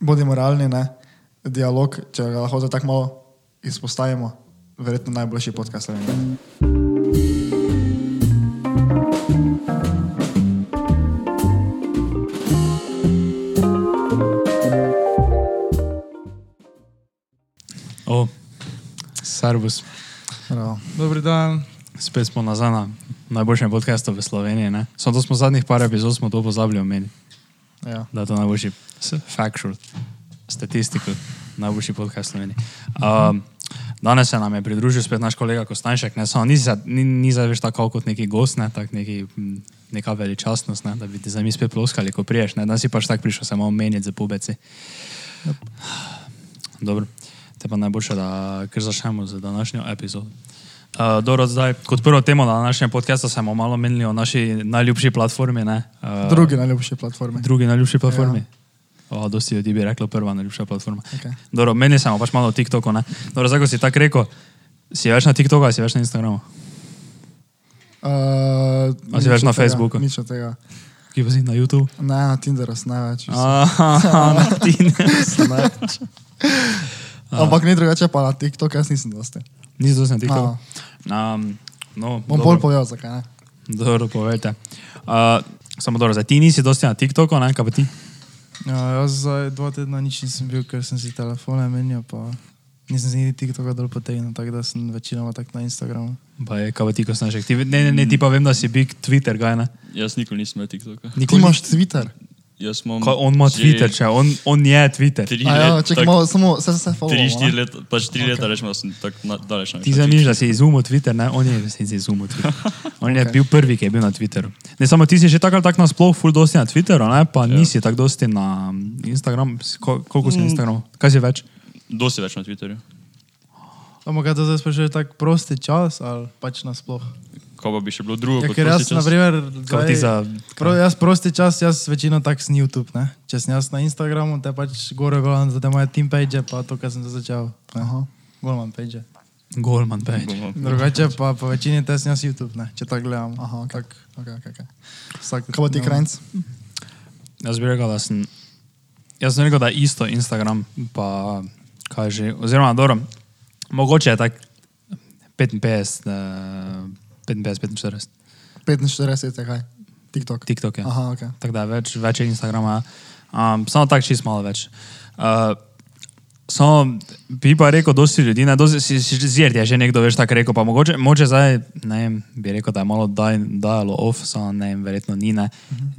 bodimo realni, ne? dialog, če ga lahko tako malo izpostavimo, verjetno najboljši podcast. Slovenije. O, servus. Bravo. Dobri dan. Spet smo nazaj na najboljšem podkastu v Sloveniji. Ne? Samo to smo zadnjih par epizod smo to pozabili omeniti. Ja. Da je to najboljši s- factual, statistical, najboljši podcast v Sloveniji. Um, danes se nam je pridružil spet naš kolega Kostanšek. Ne? Samo ni, za- ni, ni zdaj več tako kot neki gost, ne? tak neki, neka veličastnost, ne? da bi ti za mi spet ploskali, ko priješ. Ne? Danes si pač tako prišel samo omeniti za pubeci. Dobro, te pa najboljše, da kar začnemo z današnjo epizodo. Uh, dobro, zdaj, kot prvo temo na današnjem podkastu smo malo menili o naši najljubši platformi. ne. Uh, Drugi najljubši platformi. drugi najljubši platformi. Ja. O, dosti ljudi bi reklo prva najljubša platforma. Okay. Dobro, meni samo pač malo o TikToku. Ne? Dobro, zdaj, ko si tako rekel, si več na TikToku ali si več na Instagramu? Uh, A si več na Facebooku? Nič od tega. Ki pa si na YouTubu? Ne, na Tinderu sem največ. Aha, na Tinderu sem največ. Ampak ni drugače, pa na TikTok jaz nisem dosti. Nisi dosti na TikToku? Um, no, Bom dobro. bolj povedal, zakaj ne. Dobro, povejte. Uh, samo dobro, zdaj ti nisi dosti na TikToku, ne, kaj pa ti? Ja, jaz zdaj dva tedna nič nisem bil, ker sem si telefone menjal, pa nisem si niti TikToka dol potegnil, tako da sem večinoma tak na Instagramu. Pa je, kaj pa ti, ko znaš. Ti, ne, ne, ne, ti pa vem, da si big Twitter, kaj ne? Jaz nikoli nisem imel TikToka. Ti imaš Twitter. Jaz imam. Ko, on ima Twitter, če on, on je Twitter. Tri A ja, let- čakaj, malo, samo se se follow. Tri, štiri leta, pač tri okay. leta rečemo, da sem tako daleč na Ti zaniš, da si izumil Twitter, ne? On je resnici izumil Twitter. On je Okay. bil prvi, ki je bil na Twitteru. Ne samo ti si že tako ali tako nasploh full dosti na Twitteru, ne? pa Ja. nisi tako dosti na Instagramu. Ko, koliko si na Mm. Instagramu? Kaj si več? Dosti več na Twitterju. Ampak kaj to zdaj sprašuješ, tak prosti čas ali pač nasploh? Ko bi še bilo drugo, Ja, kot ker jaz, čas. na primer, ti za... Pro, jaz prosti čas, jaz večino tak sem YouTube, ne? Če sem jaz na Instagramu, te pač gore gledam za te moje team page, pa to, kar sem zdaj začel. ne. Aha. Golman page. Golman page. Drugače pa po večini te sem jaz YouTube, ne? Če tako gledam. Aha, ok. Tak, okay, okay, okay. vsak, Kaj pa ti, Krajnc? Jaz bi rekel, da sem... Jaz sem rekel, da je isto Instagram, pa kaj že... Oziroma, dobro, mogoče je tako 55, eh, 55, 45. 45 je kaj? TikTok. TikTok je. Aha, ok. Tako da več, več je Instagrama. Um, samo tako čist malo več. Uh, samo bi pa rekel, dosti ljudi, ne, dosti, si, si, zir je že nekdo več tako rekel, pa mogoče, mogoče zdaj, ne vem, bi rekel, da je malo daj, dajalo off, samo ne vem, verjetno ni, ne.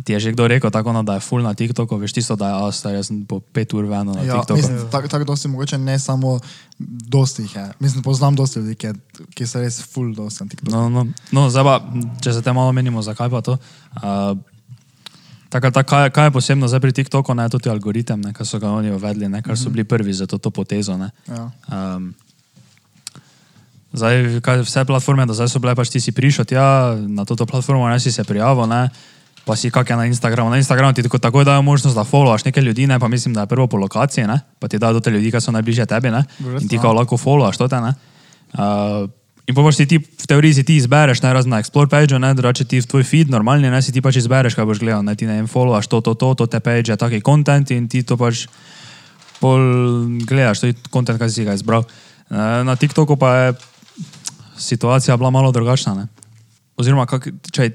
Ti je že kdo rekel tako, no, da je full na TikToku, veš tisto, da je, a, star, jaz sem po pet ur veno na Ja, TikToku. mislim, tako tak dosti, mogoče ne samo dosti jih je. Mislim, poznam dosti ljudi, ki, ki so res full dosti na TikToku. No, no, no zdaj pa, če se te malo menimo, zakaj pa to. Uh, Tako, tako, kaj, kaj je posebno zdaj pri TikToku, ne tudi algoritem, kar so ga oni uvedli, ne, kar so bili prvi za to, to potezo. Ne. Ja. Um, zdaj, kaj, vse platforme, da zdaj so bile, pač ti si prišel tja na to platformo, ne si se prijavil, ne, pa si kak je na Instagramu. Na Instagramu ti tako, takoj dajo možnost, da followaš nekaj ljudi, ne, pa mislim, da je prvo po lokaciji, ne, pa ti dajo do te ljudi, ki so najbližje tebi, ne, in ti kao lahko followaš to te, ne. Uh, In pa si ti, v teoriji si ti izbereš, ne razna explore page, ne, drugače ti v tvoj feed normalni, ne, si ti pač izbereš, kaj boš gledal, ne, ti ne vem, followaš to, to, to, to te page, taki content in ti to pač pol gledaš, to je kontent, kaj si ga izbral. Eh, Na TikToku pa je situacija bila malo drugačna. Ne? Oziroma, kak, če je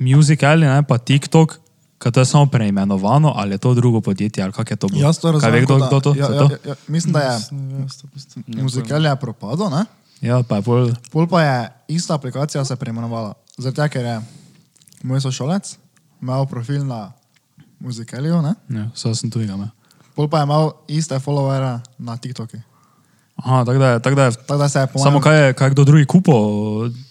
musical, ne, pa TikTok, kaj to je samo preimenovano, ali je to drugo podjetje, ali kak je to bilo? Jaz to Kaj ve razumem. kdo, kdo to? Ja, ja, to? ja, mislim, da je Ja, posto. muzikal je propadel, ne? Ja, pa je pol, Pol pa je ista aplikacija se preimenovala. Zato, ker je moj sošolec imel profil na muzikaliju, ne? ja, so sem tu imel. Pol pa je imel iste followere na TikToku. Aha, tako da je, tako da je Tako da se je po Samo kaj je, kaj kdo drugi kupil,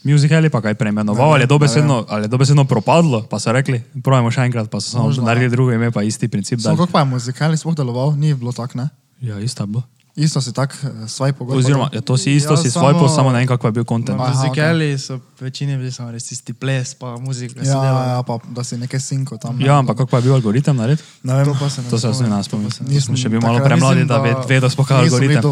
musicali pa kaj preimenoval, ali je dobesedno, ali je dobesedno propadlo, pa so rekli, pravimo še enkrat, pa so samo Možno, naredili drugo ime, pa isti princip. Samo kako pa je muzikal sploh deloval, ni bilo tako, ne? Ja, isto je bilo. Isto si tak eh, svoj pogovor. Oziroma, ja, to si isto, Ja, si svoj pol, samo ne vem, kako je bil kontent. Muzikali so večini bili samo res tisti ples, pa muzika. Ja, ja, ja, pa da si nekaj sinko tam. Ja, ampak kako pa je bil algoritem narediti? Ne vem, To pa se ne To se jaz ne spomnim, spomnim. to pa se ne Nisem še bil malo premladi, da bi vedel sploh kaj algoritem.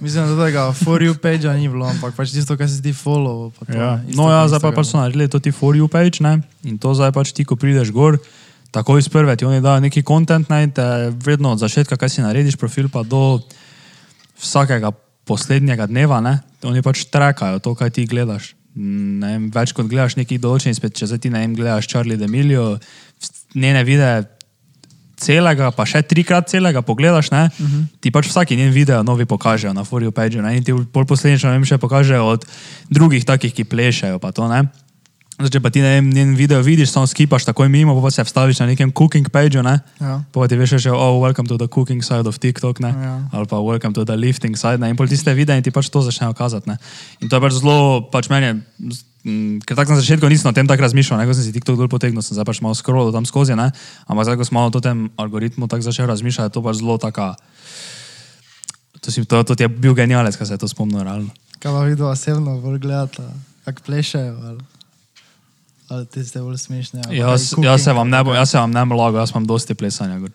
Mislim, da tega for you page ni bilo, ampak pač tisto, kar si ti follow. Pa to, Ja. No, ja, zdaj pa pač so naredili to ti for you page, ne? In to zdaj pač ti, ko prideš gor, takoj iz prve ti oni dajo neki kontent, ne, te vedno od začetka, kaj si narediš, profil pa do vsakega poslednjega dneva, ne, oni pač trekajo to, kaj ti gledaš. Vem, več kot gledaš neki določen, spet če zdaj ti vem, gledaš Charlie D'Amelio, njene videe celega, pa še trikrat celega pogledaš, ne, uh -huh. ti pač vsaki njen video novi pokažejo na For You page, ne, in ti bolj posledično vem, še pokažejo od drugih takih, ki plešajo, pa to ne. Zdaj, če pa ti ne njen video vidiš, samo skipaš takoj mimo, pa se vstaviš na nekem cooking pageu, ne? Ja. Pa ti veš, že, oh, welcome to the cooking side of TikTok, ne? Ja. Ali pa welcome to the lifting side, ne? In pol tiste videe in ti pač to začnejo kazati, ne? In to je pač zelo, pač meni je, mm, ker tako na začetku nisem o tem tako razmišljal, ne? Ko sem si TikTok dol potegnil, sem zdaj pač malo scrollal tam skozi, ne? Ampak zdaj, ko sem malo o tem algoritmu tako začel razmišljati, je to pač zelo taka, to, si, to, to ti je bil genialec, ko se je to spomnil, realno. Kaj pa vidno osebno gledata, kako plešajo, ali, ali ti ste bolj smešni. ali Jaz, jaz se ne bom, jaz se vam ne bom lagal, jaz imam dosti plesanja. gor.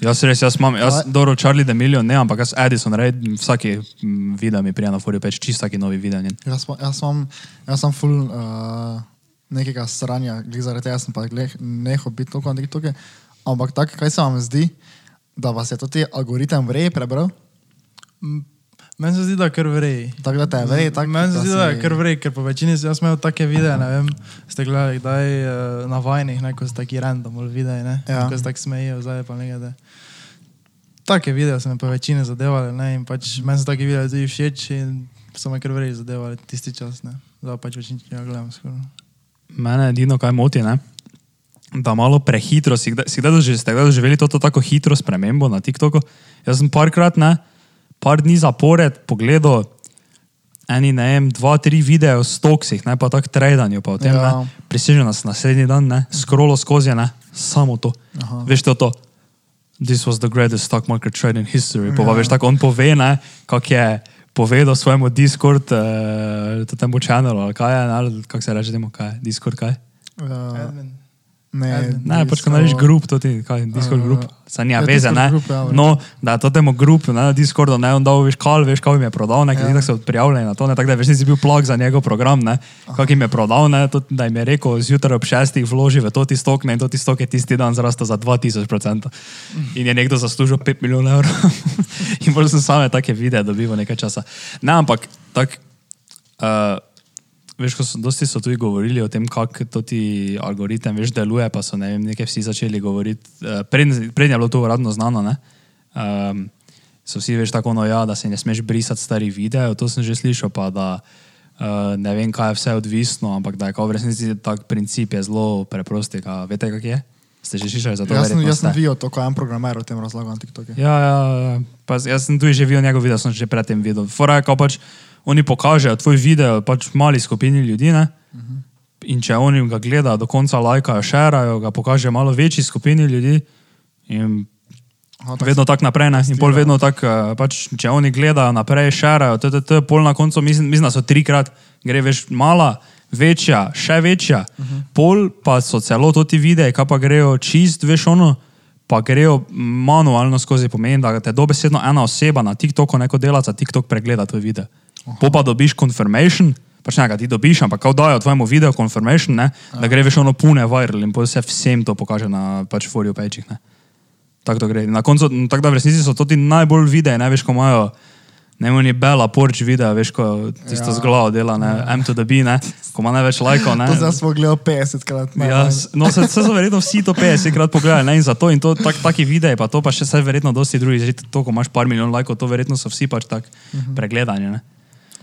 Jaz res, jaz imam, jaz, dobro, Charlie D'Amelio ne, ampak jaz Edison, rej, vsaki mm, video mi prija na Foriu peč, čist vsaki novi video. Jaz, jaz, sem, jaz sem full uh, nekega stranja, glih zaradi tega sem pa nehal biti toliko na TikToku. Ampak tako, kaj se vam zdi, da vas je to ti algoritem vrej prebral? Meni se zdi, da je kar vrej. Tako da te je vrej, tako Meni se zdi, da je kar vrej, ker po večini jaz imel take videe, ne vem, ste gledali kdaj uh, na vajnih, ne, ko so taki random ali videi, ne, Ja. ko se tako smejijo, zdaj pa nekaj. da- Take videe so me po večini zadevali, ne, in pač meni so take videe tudi všeč in so me kar vrej zadevali tisti čas, ne. Zdaj pač večini tega gledam skoraj. Mene edino, kaj moti, ne? da malo prehitro, si kdaj doživ, ste kdaj doživeli to, to tako hitro spremembo na TikToku? Jaz sem parkrat, ne, par dni zapored pogledal eni, ne vem, dva, tri videe o stoksih, ne pa tako tradanju, pa o tem, Ja. ja. prisežen nas naslednji dan, ne, scrollo skozi, ne, samo to. Aha. Veš to, to. This was the greatest stock market trade in history. Pa, pa Ja. veš, tako on pove, ne, kak je povedal svojemu Discord, uh, temu channelu, ali kaj je, kako se reče temu, kaj je, Discord, kaj? Uh, Admin. Ne. Ne, pač ko narediš grup, to ti, kaj, Discord grup, sa nija ja, veze, ne. group, ja, No, da to temu grup, na Discordu, ne, on dal, veš, kal, veš, kaj jim je prodal, ne, ker Ja. ja. tako so prijavljeni na to, ne, tako da veš, nisi bil plug za njegov program, ne, kak jim je prodal, ne, to, da jim je rekel, zjutraj ob šestih vloži v to ti stok, ne, in to ti stok je tisti dan zrastel za 2000%. In je nekdo zaslužil 5 milijonov evrov. in bolj sem same take videe dobival nekaj časa. Ne, ampak tak, uh, Veš, ko so, dosti so tudi govorili o tem, kako ti algoritem veš, deluje, pa so ne vem, nekaj vsi začeli govoriti. Uh, Prednje pred je bilo to uradno znano, ne? Um, so vsi veš tako, no ja, da se ne smeš brisati starih videov, to sem že slišal, pa da uh, ne vem, kaj je vse odvisno, ampak da je kao v resnici tak princip je zelo preprost. Veste, kak je? Ste že slišali za to? jaz sem, jaz sem videl to, ko en programer o tem razlagal na TikToku. Ja, ja, ja. Pa, z- jaz sem tudi že videl njegov video, sem že predtem videl. Fora je, ko pač oni pokažejo tvoj video pač mali skupini ljudi, ne? In če oni ga gledajo do konca, lajkajo, šerajo, ga pokažejo malo večji skupini ljudi. In Aha, tako vedno tako naprej, ne? In pol vedno tako, eh, pač, če oni gledajo naprej, šerajo, to, to, to, pol na koncu, mislim, mislim, da so trikrat, gre veš mala, večja, še večja. Uh -huh. Pol pa so celo to ti videi, kaj pa grejo čist, veš ono, pa grejo manualno skozi pomeni, da te dobesedno ena oseba na TikToku, neko dela za TikTok pregleda tvoj video. Po pa dobiš confirmation. Pač ne, ga ti dobiš, ampak kao dajo tvojemu videu confirmation, ne, da gre veš ono pune viral in potem se vsem to pokaže na pač for you page. Tako to gre. Na koncu, m, tako da v resnici so to ti najbolj videi, ne veš, ko imajo, ne vem, oni Bela Porč video, veš, ko tisto Ja. ja. z glavo dela, ne, M to the B, ne, ko ima največ lajkov, ne. To zdaj smo gledali 50 krat. ne, Ja, no, se, se so verjetno vsi to 50 krat pogledali, ne, in zato in to tak, taki videi, pa to pa še se verjetno dosti drugih, že to, ko imaš par milijon lajkov, to verjetno so vsi pač tak uh -huh. pregledani, ne.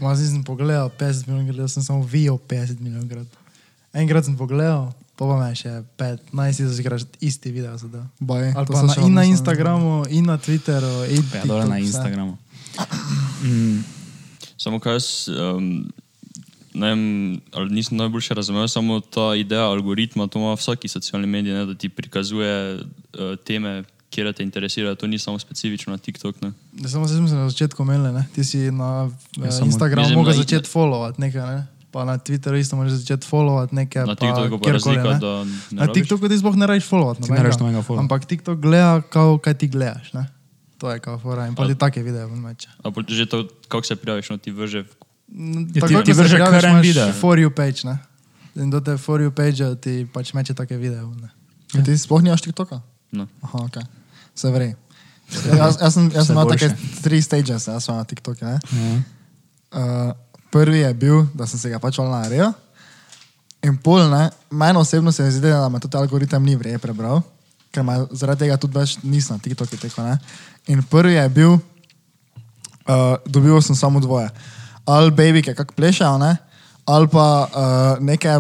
Ma zdaj sem pogledal 50 milijonov, gledal sem samo video 50 milijonov krat. Enkrat sem pogledal, pa pa me še 15 tisoč krat isti video zadal. Baj, Ali to pa na, in na nisem- Instagramu, in na Twitteru, in Ja, na TikTok, vse. Instagramu. Mm, Samo kaj jaz, um, ne vem, ali nisem najboljše razumel, samo ta ideja algoritma, to ima vsaki socialni medij, ne, da ti prikazuje uh, teme, kjer te interesirajo. To ni samo specifično na TikTok. Ne. Ja, samo se sem se na začetku omenil, ne? ti si na Ja, samo- Instagramu Mislim, mogel na- začeti followati nekaj, ne? pa na Twitteru isto moraš začeti followati nekaj. Na pa TikToku pa razlika, ne. da ne Na rabiš. TikToku ti sploh ne rabiš followati. Ti ne rabiš nobenega followa. Ampak TikTok gleda, kao, kaj ti gledaš. Ne? To je kao fora in pa ti take videe ven meče. A pol že to, kako se prijaviš, no ti vrže. v- Ja, Tako ti- ti vrže prijaviš, kar en imaš video. For you page, ne? In do te for you page ti pač meče take videe. Ne? Ja. Ti sploh nimaš TikToka? No. Aha, ok. Se vrej. Jaz, jaz sem, jaz sem imel take tri stages, jaz sem na TikToku. ne. Ja. Uh, prvi je bil, da sem se ga pač naredil. In pol, ne, meni osebno se je zdelo, da me tudi algoritem ni vrej prebral, ker me zaradi tega tudi več nisem na TikToku teko. Ne. In prvi je bil, uh, dobil sem samo dvoje. Ali baby, ki kako plešejo, ne, ali pa uh, neke,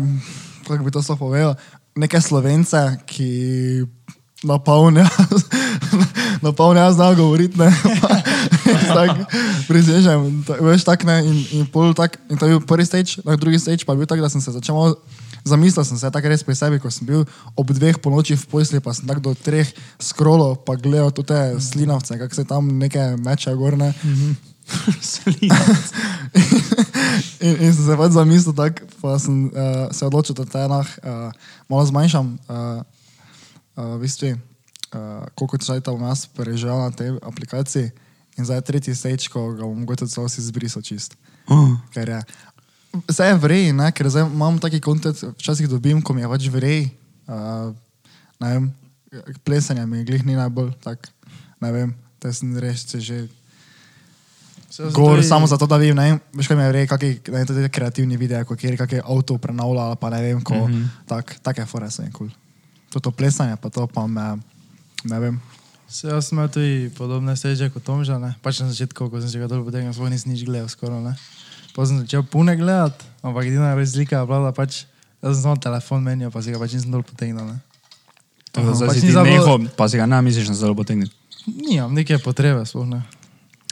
kako bi to sploh povedal, neke slovence, ki napolnijo, napolnijo, znajo govoriti, ne. tak, prisežem, ta- veš, tak ne, in, in pol tak, in to je bil prvi stage, tak, drugi stage pa je bil tak, da sem se začel malo, zamislil sem se tako res pri sebi, ko sem bil ob dveh po noči v posli, pa sem tako do treh skrolo, pa gledal te slinavce, kako se tam neke meče gorne. in, in sem se pač zamislil, tak, pa sem uh, se odločil, da te enah uh, malo zmanjšam. Uh, uh, v bistvu, uh, koliko časa bom jaz preživel na tej aplikaciji. In zdaj je tretji stage, ko ga bom mogoče celo si zbrisal čist. Oh. Ker je. Vse je vrej, ne? ker zdaj imam taki kontent, včasih dobim, ko mi je pač vrej. Uh, ne vem, plesanje mi glih ni najbolj tak, ne vem, te sem se že. Govor samo zato, da vidim, ne vem, veš kaj mi je vrej, kakšni ne vem, tudi kreativni videi, ko kjer kakšen avto prenavlja, ali pa ne vem, ko, mm -hmm. tak, take fore so jim kul. Cool. To plesanje, pa to pa me, ne vem. Se jaz sem imel tudi podobne steže kot Tomža, ne? pač na začetku, ko sem se ga dol potegnil, sploh nisem nič gledal skoraj, ne. Pa sem začel pune gledati, ampak edina razlika je bila, da pač, jaz sem samo telefon menil, pa si ga pač nisem dol potegnil, ne. Tako da zdaj pač si ti za bolj- neho, pa si ga ne misliš na zelo potegniti. Nimam neke potrebe, sploh ne.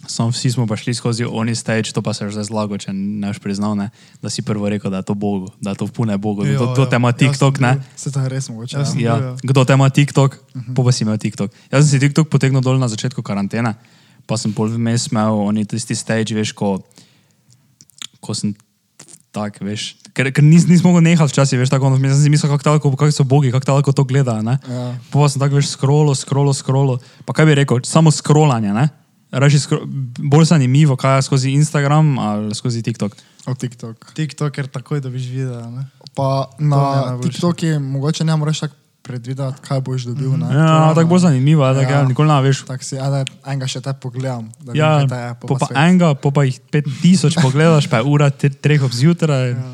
Sam vsi smo pa šli skozi oni stage, to pa se je že zlago, če ne boš priznal, ne, da si prvo rekel, da je to Bogu, da je to pune Bogu, da Ja, to, to ja, te ima jaz sem TikTok, bil- Se je res mogoče. Ja. Ja, bil, ja. kdo te ima TikTok, uh -huh. pa si imel TikTok. Jaz sem si TikTok potegnil dol na začetku karantene, pa sem pol vmes imel oni tisti stage, veš, ko, ko sem tak, veš, ker, ker nis, nisem mogel nehati včasih, veš, tako, ono, jaz sem mislil, kako kako so bogi, kako talko to gledajo, ne. Ja. Pa sem tako, veš, scrollo, scrollo, scrollo, pa kaj bi rekel, samo scrollanje, ne. Skro, bolj zanimivo, kaj je skozi Instagram ali skozi TikTok. O TikTok. TikTok, ker takoj dobiš video, ne. Pa na. TikToku mogoče ne moreš tako predvideti, kaj boš dobil. Ne? Ja, tako bolj zanimivo, je, tako, Ja. ja, nikoli ne veš. Tako si, ajde, enega še te pogledam. da vidim, Ja, kaj te po pa svet. enega, po pa jih pet tisoč pogledaš, pa je ura te, treh obzjutraj. Ja.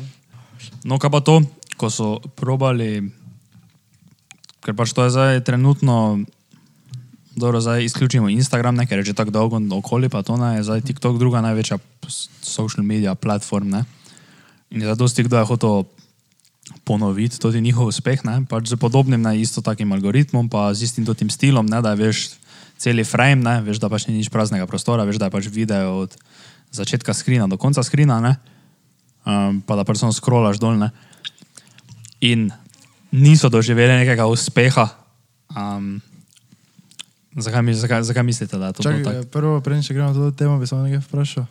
No, kaj pa to, ko so probali, ker pač to je zdaj trenutno, dobro, zdaj izključimo Instagram, ne, ker je že tako dolgo okoli, pa to ne, je zdaj TikTok druga največja social media platform, ne. In zdaj dosti kdo je hotel ponoviti tudi njihov uspeh, ne, pač z podobnim, ne, isto takim algoritmom, pa z istim tem stilom, ne, da je veš celi frame, ne, veš, da pač ni nič praznega prostora, veš, da je pač video od začetka skrina do konca skrina, ne, um, pa da pač samo scrollaš dol, ne. In niso doživeli nekega uspeha. Um, zakaj, zakaj, zakaj mislite, da je to bilo tako? Prvo, preden še gremo na to temo, bi samo nekaj vprašal.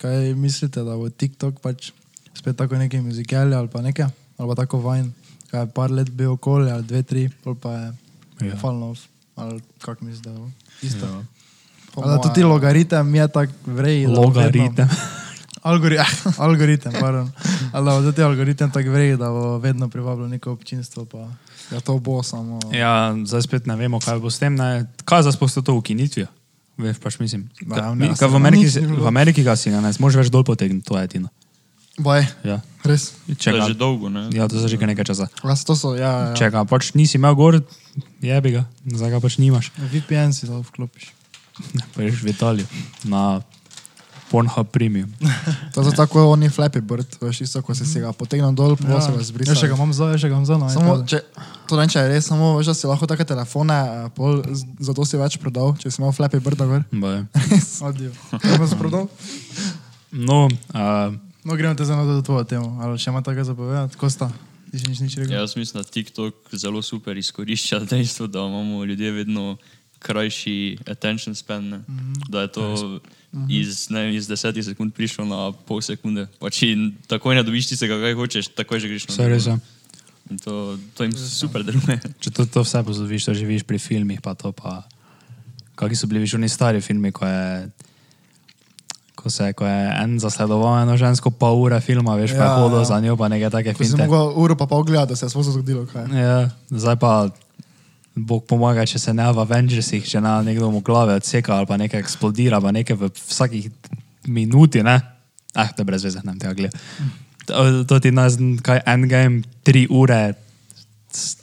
Kaj mislite, da bo TikTok pač spet tako neki muzikali ali pa nekaj, ali pa tako vajn, kaj je par let bil okoli, ali dve, tri, pa je Ja. ja. falnov, ali kak mislite, da bo isto. Ja. Ali tudi logaritem je tak vrej. Logaritem. Algori algoritem, pardon. Ali da bo tudi algoritem tak vrej, da bo vedno privabljal neko občinstvo. Pa... Ja, to bo samo. Ja, zdaj spet ne vemo, kaj bo s tem. Ne. Kaj za sploh s to ukinitvijo? Veš, pač mislim. Da, ne, mi, ka v, Ameriki, v ga si ga ne zmoriš več dol potegniti, to je tina. Baj, Ja. res. To Če je ga, že dolgo, ne? ja, to je že kar nekaj časa. Ja, to so, ja, ja. Če ga pač nisi imel gor, jebi ga, zdaj ga pač nimaš. VPN si lahko vklopiš. Poješ v Italijo na Pornhub Premium. To je tako oni Flappy Bird, veš, isto, ko si si ga potegnil dol, pa ja. se ga zbrisal. Ja, še ga imam za, še ga imam za. No, Samo, če, to ne, če je res, samo veš, da si lahko take telefone, eh, pol, zato si več prodal, če si imel Flappy Bird gor. Baj. Adijo. Kaj bom sprodal? No, uh, No, gremo te za na tvojo temo. Ali še ima tako zapovedati? Kosta, nič, nič? Ja, jaz mislim, da TikTok zelo super izkorišča dejstvo, da imamo ljudje vedno krajši attention span. Ne? Mm -hmm. Da je to iz, ne, vem, iz desetih sekund prišlo na pol sekunde. Pa če takoj ne dobiš tistega, kaj hočeš, takoj že greš na je. In to, to jim super deluje. Če to, to vse pozoviš, to živiš pri filmih, pa to pa. Kakšni so bili že oni stari filmi, ko je. Ko, se, ko je en zasledoval eno žensko, pa ure filma, veš, pa je Ja, hodil ja. za njo, pa nekaj take mogel uro pa pol gledati, da se je sploh zgodilo kaj. Ja, zdaj pa Bog pomaga, če se ne v Avengersih, če na nekdo mu glave odseka ali pa nekaj eksplodira, pa nekaj v vsakih minuti, ne? Ah, to je brez veze, ne tega gledam. To, to ti nas, kaj endgame, tri ure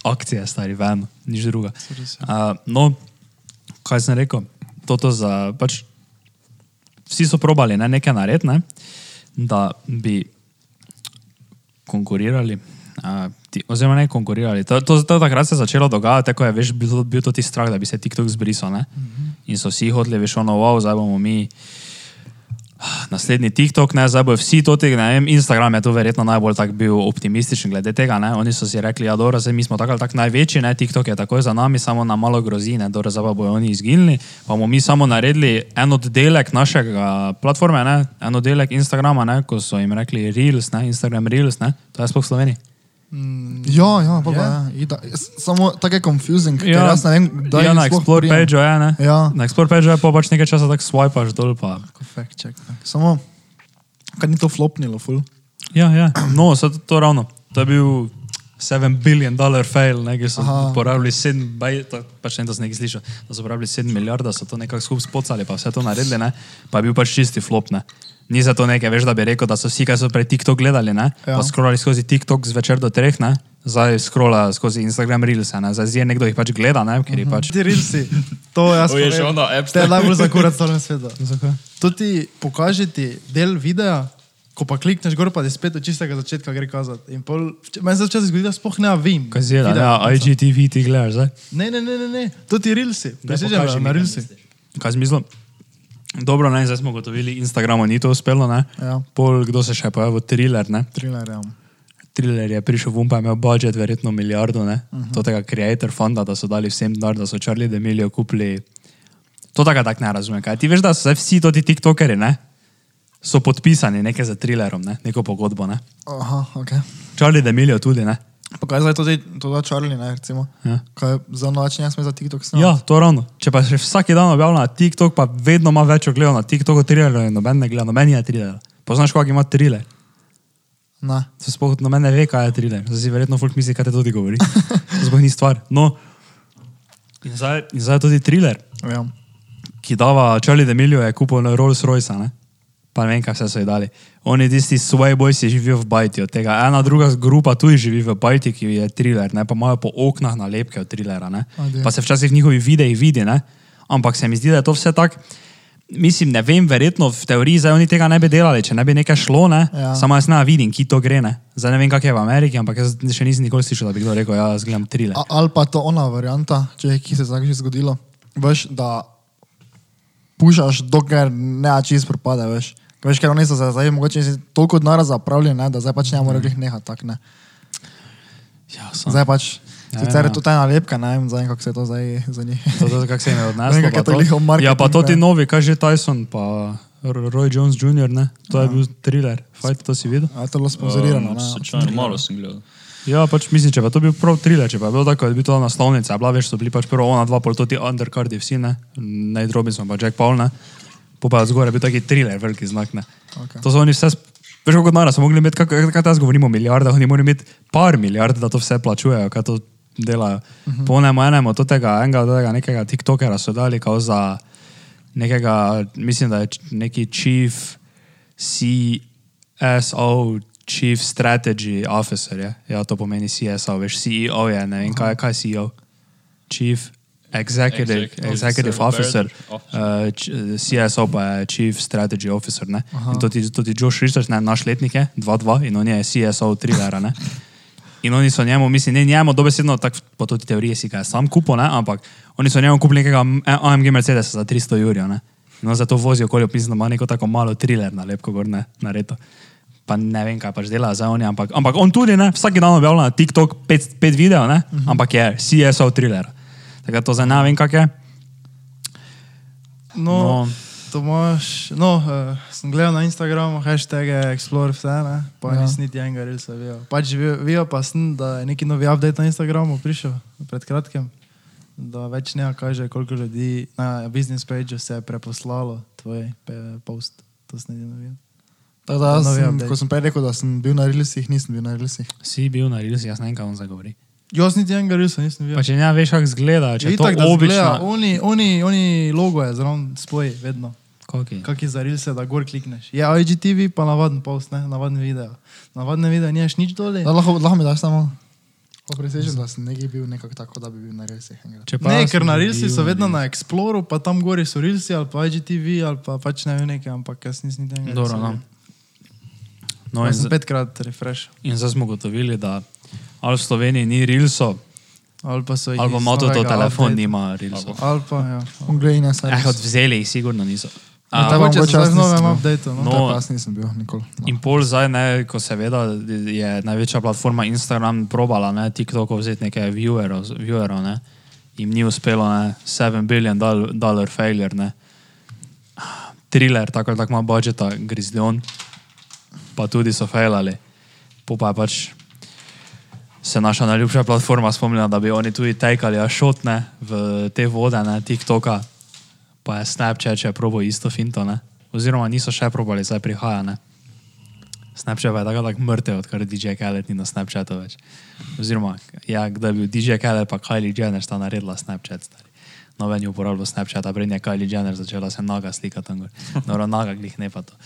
akcije, stari ven, nič druga. Uh, no, kaj sem rekel? Toto za, pač, vsi so probali ne, nekaj narediti, ne, da bi konkurirali. Uh, ti, oziroma ne konkurirali. To, to, to takrat se je začelo dogajati, ko je veš, bil, bil to ti strah, da bi se TikTok zbrisal. Uh -huh. In so vsi hoteli, veš, ono, wow, zdaj bomo mi naslednji TikTok, ne, zdaj bojo vsi to tega, ne vem, Instagram je to verjetno najbolj tak bil optimističen glede tega, ne, oni so si rekli, ja, dobro, zdaj mi smo tako ali tako največji, ne, TikTok je takoj za nami, samo nam malo grozi, ne, dobro, zdaj pa bojo oni izginili, pa bomo mi samo naredili en oddelek našega platforme, ne, en oddelek Instagrama, ne, ko so jim rekli Reels, ne, Instagram Reels, ne, to je sploh v Sloveniji. Ja, ja, pa, pa, Je? ja. Ida, samo tako je confusing, ja. Ja. ker jaz ne vem, kdaj ja, na sploh Explore prijem. page je, ne. Ja. Na Explore page je pa pač nekaj časa tako swipaš dol, pa fact check. ne. Samo, kaj ni to flopnilo, ful. Ja, ja. no, to, to ravno. To je bil 7 billion dollar fail, ne, ki so Aha. porabili 7, baj, to, pač ne, da sem nekaj slišal, da so porabili 7 milijard, da so to nekako skupaj spocali, pa vse to naredili, ne, pa je bil pač čisti flop, ne. Ni za to nekaj, veš, da bi rekel, da so vsi, ki so prej TikTok gledali, ne, Ja. pa scrollali skozi TikTok zvečer do treh, ne, zdaj scrolla skozi Instagram Reels, ne, zdaj zje nekdo jih pač gleda, ne, ker jih pač. Ti rilsi, to jaz To je še povem. ona app To je najbolj zakurat v celem svetu. Zakaj? To ti pokaže ti del videa, ko pa klikneš gor, pa ti spet od čistega začetka gre kazati. In pol, meni se včasih zgodi, da sploh ne vem. Kaj da, videa ja. IGTV ti gledaš, zdaj. Ne, ne, ne, ne, ne. to ti rilsi. Presežem pokaži mi, na rilsi. Kaj smisel? Dobro, ne, zdaj smo gotovili, Instagramu ni to uspelo, ne. Ja. Pol, kdo se še pojavil, thriller, ne. Thriller, ja. Thriller je prišel vum, pa je imel budžet verjetno milijardo, ne. Uh -huh. To tega creator fonda, da so dali vsem denar, da so Charlie D'Amelio kupili. To tako tak ne razumem. Kaj ti veš, da so vsi ti tiktokeri, ne? So podpisani nekaj za thrillerom, ne? neko pogodbo, ne. Aha, ok. Charlie D'Amelio tudi, ne. Pa kaj zdaj zdaj- to da Charlie, ne, recimo? Ja. Kaj za noč ne sme za TikTok snimati? Ja, to ravno. Če pa še vsak dan objavlja na TikTok, pa vedno ima več ogledov na TikToku, thriller, noben ne gleda, noben je thriller. Poznaš, kak ima thriller? Ne. To sploh noben ne ve, kaj je thriller. Zdaj si verjetno folk misli, kaj te tudi govori. To sploh ni stvar. No, in zdaj, in zdaj je tudi thriller, Ja. ki dava Charlie D'Amelio je kupil na Rolls Royce, ne? Pa ne vem, kaj vse so ji dali. Oni tisti svoji bojci živijo v Bajti, od tega ena druga grupa tudi živi v Bajti, ki je thriller, ne? pa imajo po oknah nalepke od thrillera, ne? Adi. pa se včasih v njihovih videih vidi, ne? ampak se mi zdi, da je to vse tako. Mislim, ne vem, verjetno v teoriji zdaj oni tega ne bi delali, če ne bi nekaj šlo, ne? Ja. samo jaz ne vidim, ki to gre. Ne? Zdaj ne vem, kak je v Ameriki, ampak jaz še nisem nikoli slišal, da bi kdo rekel, ja, jaz gledam thriller. A, ali pa to ona varianta, če ki se je tako že zgodilo. Veš, da pušaš, dokler ne čist propade, veš. Veš, ker oni so se zdaj mogoče si toliko denarja zapravili, ne, da zdaj pač ne morejo glih nehati tak, ne. Ja, sem. Zdaj pač, Ja, sicer ja. je to ta nalepka, ne vem, zdaj kako se je to zdaj za njih. To, to, kako se jim je Ne odneslo. je to marketing, ja, pa to ti ne. novi, kaj že Tyson, pa Roy Jones Jr., ne? To je bil thriller. Fight, to si videl? A je to bilo sponzorirano, Um, ne. slučajno, malo sem gledal. Ja, pač mislim, če pa to bil prav thriller, če pa je bilo tako, da je bil to naslovnica, je bila veš, so bili pač prvo ona dva, pol to ti undercardi vsi, ne? Nate Robinson pa Jack Paul, ne? Pa zgoraj bil taki thriller, veliki znak, ne? Okay. To so oni vse, veš, kako denarja so mogli imeti, kaj, kaj jaz govorimo o milijardah, oni morajo imeti par milijard, da to vse plačujejo, kaj to delajo. Uh -huh. Po enemu enemu, od tega enega, od tega nekega tiktokera so dali kao za nekega, mislim, da je neki chief CSO, chief strategy officer, je? ja, to pomeni CSO, veš, CEO je, ne vem, kaj, kaj je CEO, chief executive, Executive executive officer, officer. uh, č- CSO pa je chief strategy officer, to ti Josh Richards, ne, naš letnik je, 2-2 in on je CSO thrillera, ne. In oni so njemu, mislim, ne njemu, dobesedno, tako po toti teoriji si ga sam kupil, ne, ampak oni so njemu kupili nekega AMG Mercedesa za 300 jurjev, ne. In on zato vozi okoli, mislim, da ima neko tako malo thriller nalepko gor, ne, nareto. Pa ne vem, kaj pač dela za oni, ampak, ampak on tudi, ne, vsak dan objavlja na TikTok pet, pet videov, ne, uh -huh. ampak je CSO thriller. Tako da to zdaj ne vem, kak je. No, No. no. Tomaš, no, uh, sem gledal na Instagramu, hashtag Explore vse, ne? pa Ja. nisem niti enega relsa videl. Pač vijo pa sem, da je neki novi update na Instagramu prišel pred kratkim, da več ne kaže, koliko ljudi na business page se je preposlalo tvoj pe- post. To sem edino videl. Tako da, sem, ko sem prej rekel, da sem bil na Reelsih, nisem bil na Reelsih. Si bil na Reels, jaz ne vem, kaj on zagovori. Jaz niti enega risa nisem videl. Pa če ne veš, kako zgleda, če Je to itak, da zgleda, obično. oni, oni, oni logo je zraven spoj, vedno. Kaki? Kak je za rilse, da gor klikneš. Je IGTV, pa navaden post, ne, navaden video. Navadne video, nimaš nič dole. Da, lahko, lahko mi daš samo. Ko presežem, da sem nekaj bil nekako tako, da bi bil na pa Ne, ker na rilsi so vedno na Exploru, pa tam gori so rilsi ali pa IGTV ali pa pač ne vem nekaj, ampak jaz nisem niti enega. Dobro, no. No, in, petkrat refresh. in zdaj smo ugotovili, da ali v Sloveniji ni Rilso, Ali pa so jih ali pa ima to telefon, nima Rilso. Ali pa, ja. Unglej ne sem. Eh, odvzeli jih sigurno niso. A, ta- Mogoče so mogoče zdaj nisem bil. updateu. No. No. No, jaz nisem bil nikoli. No. In pol zdaj, ne, ko seveda je največja platforma Instagram probala ne, TikTokov vzeti nekaj viewerov, viewerov ne, jim ni uspelo, ne, 7 billion dol- dollar failure, ne. Thriller, tako ali tako ima budžeta, Grizzlion, pa tudi so failali. Po pa je pač se naša najljubša platforma spomnila, da bi oni tudi tekali ašotne v te vode, ne, TikToka, pa je Snapchat še probo isto finto, ne. Oziroma niso še probali, zdaj prihaja, ne. Snapchat je tako tak mrtev, odkar DJ Khaled ni na Snapchatu več. Oziroma, ja, je bil DJ Khaled, pa Kylie Jenner sta naredila Snapchat. Stari. Noven je uporabljal Snapchat, a prej je Kylie Jenner začela se naga slikati. Dobro, naga glih ne pa to.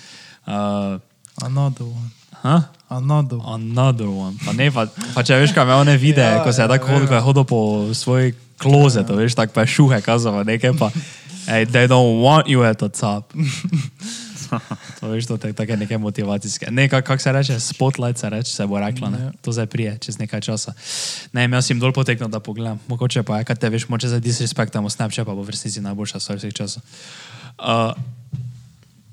Uh, Another one. Huh? Another one. Another one. Pa ne, pa, pa če veš, kaj ima one videe, Ja, ja, ko se je ja, tako hodil, ko je hodil po svoj klozet, ja. veš, tako pa je šuhe kazava, nekaj pa, hey, they don't want you at the top. To veš, to je tako neke motivacijske. Ne, kako kak se reče, spotlight se reče, se bo rekla, ne. Ja. To zdaj prije, čez nekaj časa. Ne, jaz jim dol poteknem, da pogledam. Mogoče pa je, kaj te veš, moče zdaj disrespektamo Snapchat, pa bo v resnici najboljša stvar vseh časov. Uh,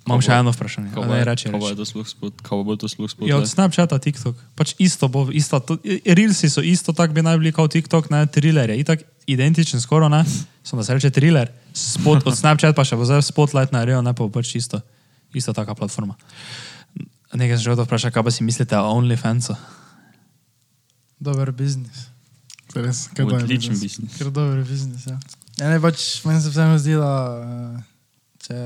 imam še eno vprašanje. Kaj je- reči, kaj bo to sploh spot? Kaj bo to sploh spot? Ja, od Snapchata TikTok. Pač isto bo, isto, to, Reelsi so isto, tako bi naj bili kot TikTok, ne, thriller je itak identičen skoraj, ne, samo da se reče thriller, spot, od Snapchat pa še bo zdaj Spotlight naredil, ne pa bo pač isto, isto taka platforma. Nekaj sem že vprašati, kaj pa si mislite o OnlyFansu? Dober biznis. Res, kaj pa je Odličen biznis? Ker dober biznis, ja. Ja, ne, pač meni se vseeno zdi, da eh, če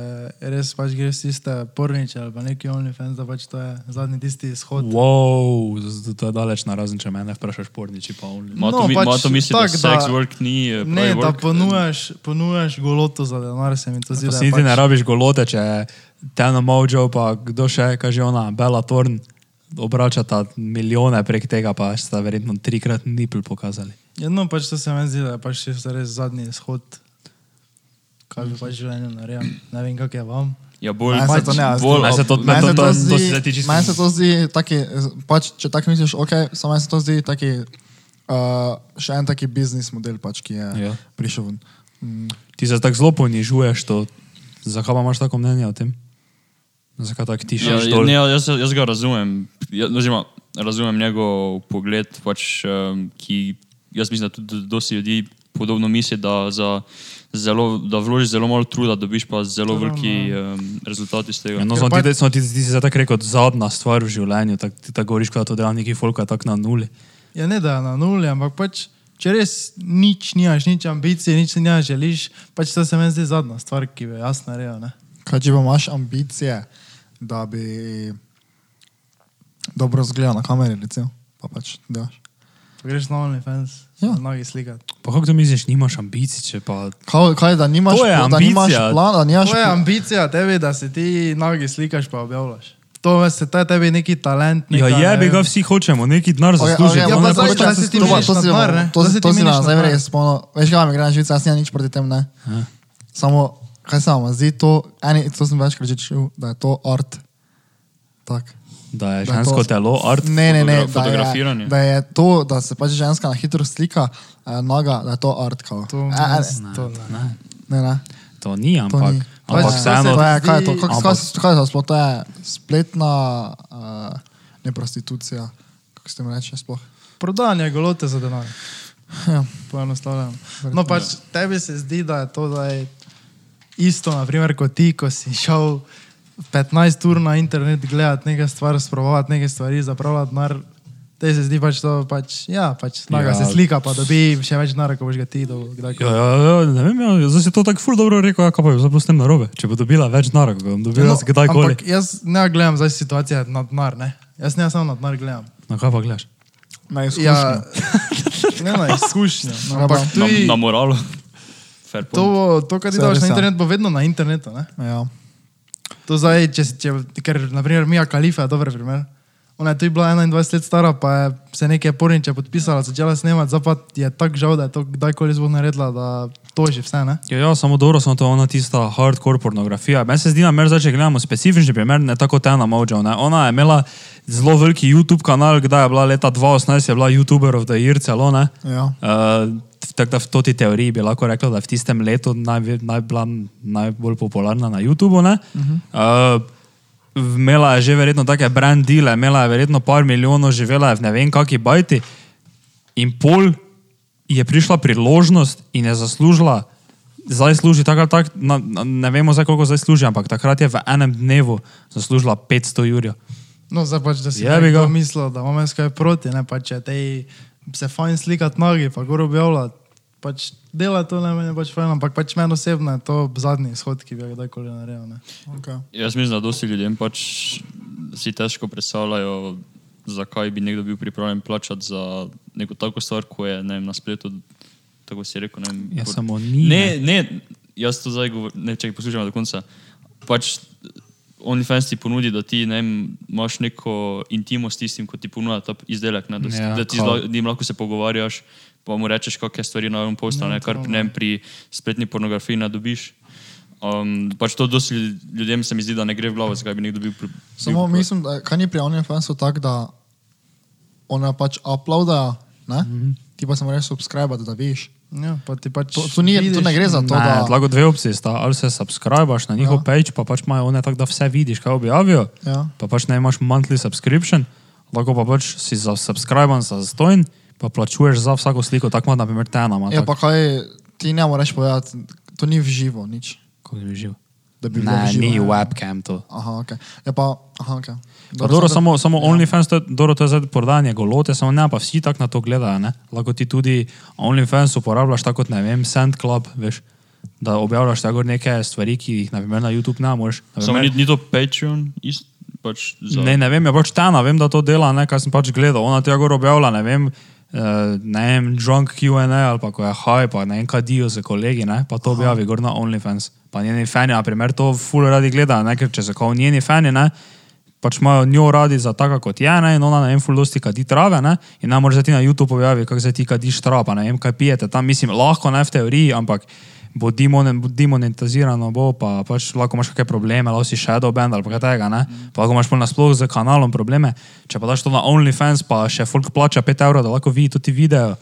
res pač greš tiste porniče ali pa neki OnlyFans, da pač to je zadnji tisti izhod. Wow, z- to je daleč na razen, če mene vprašaš porniči pa OnlyFans. Ma to, No, mi, pač to misli, da sex work ni eh, Ne, da ponujaš, ponujaš goloto za denar, se mi to zdi. Si je niti ne pač- rabiš golote, če je Teno Mojo, pa kdo še, kaže ona, Bella Thorn, obračata milijone prek tega, pa sta verjetno trikrat nipl pokazali. Ja, no, pač to se mi zdi, da je pač res zadnji izhod, kaj bi pač v življenju naredil. Ne vem, kak je vam. Ja, bolj, Meni se to ne zdi. Meni se to- Meni se to- to to- to zdaj ti čisto- Meni se to zdi taki, pač, če tako misliš, ok, samo meni se to zdi taki, uh, še en taki biznis model, pač, ki je Ja. prišel ven. Mm, Ti se tako zelo ponižuješ, to, zakaj pa imaš tako mnenje o tem? Zakaj tako Ja, tišiš ja, dol? ne, jaz, jaz ga razumem. Ja, oziroma, razumem njegov pogled, pač, um, ki jaz mislim, da tudi dosti ljudi podobno misli, da, za zelo, da vložiš zelo malo truda, dobiš pa zelo To veliki um, rezultat iz tega. Ja, no, pač- ti, samo ti, ti si zdaj tako rekel, zadnja stvar v življenju, tak, ti tako govoriš, kot da to dela neki folka tako na nuli. Ja, ne da je na nuli, ampak pač, če res nič nimaš, nič ambicije, nič ne želiš, pač to se meni zdi zadnja stvar, ki bi jaz naredil. Ne? Kaj če pa imaš ambicije, da bi dobro zgledal na kameri, recimo, pa pač delaš. Greš na OnlyFans, Ja. ja. nogi slikati. Pa kako to misliš, nimaš ambicij, če pa... Kaj, kaj da nimaš, To je da nimaš ambicija. plan, da nimaš To je ambicija tebe, da se ti nogi slikaš pa objavljaš. To se to je tebi neki talent. Ja, neka, je, bi ga vsi hočemo, neki denar zaslužiti. ok, Ja, bom pa zdaj, če se ti to to na si denar, ne? To to ti si meniš na na zdaj res spomnil. Veš, kaj mi gre na živce, jaz nimam nič proti tem, ne. Ja. Samo, kaj vam zdi to, eni, to sem večkrat že čul, da je to art. Tak. Da je Da je žensko to- telo, art. Ne, ne, ne, Fotogra- da fotografiranje. je, da je to, da se pač ženska na hitro slika, eh, noga, da je to art. Kao. To, E, e, ne, to ne. Ne, ne, ne. to ni, To ampak, ni. ampak vseeno. To kaj je to, kako Ampak- se kaj je to sploh, to je spletna, uh, ne prostitucija, kako se temu reče sploh. Prodajanje golote za denar. Ja. Poenostavljeno. No, pač tebi se zdi, da je to zdaj isto, naprimer, kot ti, ko si šel 15 ur na internet gledati nekaj stvari, sprobavati nekaj stvari, zapravljati denar. Te se zdi pač to, pač, ja, pač snaga Ja. ja. se slika, pa dobi še več denarja, ko boš ga ti do kdaj. Ja, ja, ja, ne vem, ja, zdaj si to tako ful dobro rekel, ja, kaj pa je zdaj s tem narobe. Če bo dobila več denarja, ko bom dobila no, kdajkoli. ampak jaz ne gledam zdaj situacije na denar, ne. Jaz ne samo na denar gledam. Na kaj pa gledaš? Na izkušnjo. Ja, ne na izkušnjo. No, Ja, Na, tudi na. Fair point. to, bo- to, kar ti daš na ja. internet, bo vedno na internetu. Ne? Ja. To zdaj, če, si- če, ker naprimer Mija Kalifa je dober primer. Ona je tudi bila 21 let stara, pa je se nekaj porniče podpisala, začela snemati, zdaj pa je tako žal, da je to kdajkoli zvok naredila, da toži vse, ne? Ja, ja, samo dobro, samo to ona tista hardcore pornografija. Meni se zdi, da mer zdaj, če gledamo specifični primer, ne tako Tena Mojo. Ne? Ona je imela zelo veliki YouTube kanal, kdaj je bila leta 2018, je bila YouTuber of the Year celo. Ne? Ja. Uh, tako da v toti teoriji bi lahko rekla, da je v tistem letu naj, naj bila najbolj popularna na YouTubu. Uh -huh. uh, imela je že verjetno take brand deale, imela je verjetno par milijonov, živela je v ne vem kakšni bajti in pol je prišla priložnost in je zaslužila, zdaj služi tako ali tako, na, na, ne vemo zdaj koliko zdaj služi, ampak takrat je v enem dnevu zaslužila 500 jurjev. No, zdaj pač, da si ga. nekdo mislil, da imamo jaz kaj proti, ne pa če tej se fajn slikati nogi, pa gor objavljati. Pač dela to ne meni je pač fajn, ampak pač meni osebno je to zadnji izhod, ki bi ga kdajkoli naredil. Ne? Okay. Jaz mislim, da dosti ljudem pač si težko predstavljajo, zakaj bi nekdo bil pripravljen plačati za neko tako stvar, ko je ne vem, na spletu, tako si rekel. Ne, vem, Ja, pod- samo ni, Ne, ne, jaz to zdaj govorim, ne, če poslušam do konca. Pač OnlyFans ti ponudi, da ti ne vem, imaš neko intimo s tistim, ko ti ponuja ta izdelek, ne, da, Ja, da ti z njim lahko se pogovarjaš, pa mu rečeš, kakšne stvari na novem postu, ne, kar ne vem, pri spletni pornografiji ne dobiš. Um, pač to dosti ljudem se mi zdi, da ne gre v glavo, zakaj bi nekdo bil. pri- Samo bil mislim, da kaj ni pri OnlyFansu tako, da ona pač uploada, ne? Mm -hmm. ti pa se moraš subskrbati, da veš. Ja, pa ti pač To, to, ni, to ne gre za to, Ne, da... lahko dve opcije sta. Ali se subskrbiš na njihov ja. page, pa pač imajo one tako, da vse vidiš, kaj objavijo. Ja. Pa pač ne imaš monthly subscription, lahko pa pač si za subscriben za zastojn, pa plačuješ za vsako sliko, tako ima naprimer Tena. ima Ja, tak- pa kaj, ti ne moreš povedati, to ni v živo, nič. Kako bi živ? Da bi v Ne, živo, ni ja. webcam to. Aha, ok. Ja, pa, aha, ok. Pa Dobro, samo samo, samo ja. OnlyFans, to je, dobro, to je zdaj prodajanje golote, samo ne, pa vsi tako na to gledajo. Ne? Lahko ti tudi OnlyFans uporabljaš tako kot, ne vem, SandClub, veš, da objavljaš tako neke stvari, ki jih naprimer, na YouTube ne moreš. Na Samo primer- ni, ni to Patreon, ist, pač za, Ne, ne vem, je pač Tana, vem, da to dela, ne, kar sem pač gledal. Ona tega gor objavlja, ne vem, uh, ne vem, drunk Q&A ali pa ko je haj, pa ne vem, kadijo z kolegi, ne, pa to objavi gor na OnlyFans. Pa njeni fani, na primer, to ful radi gledajo, ne, ker če so kao njeni fani, ne, pač imajo njo radi za taka kot je, ne, in ona vem, ful dosti kadi trave, ne, in ne moreš ti na YouTube objavi, kako se ti kadiš trava, pa ne vem, kaj pijete tam, mislim, lahko ne v teoriji, ampak bo demonetizirano, bo pa pač lahko imaš kakšne probleme, lahko si shadow band ali pa kaj tega, ne? pa lahko imaš pol nasploh z kanalom probleme. Če pa daš to na OnlyFans, pa še folk plača 5 evrov, da lahko vidi tudi video.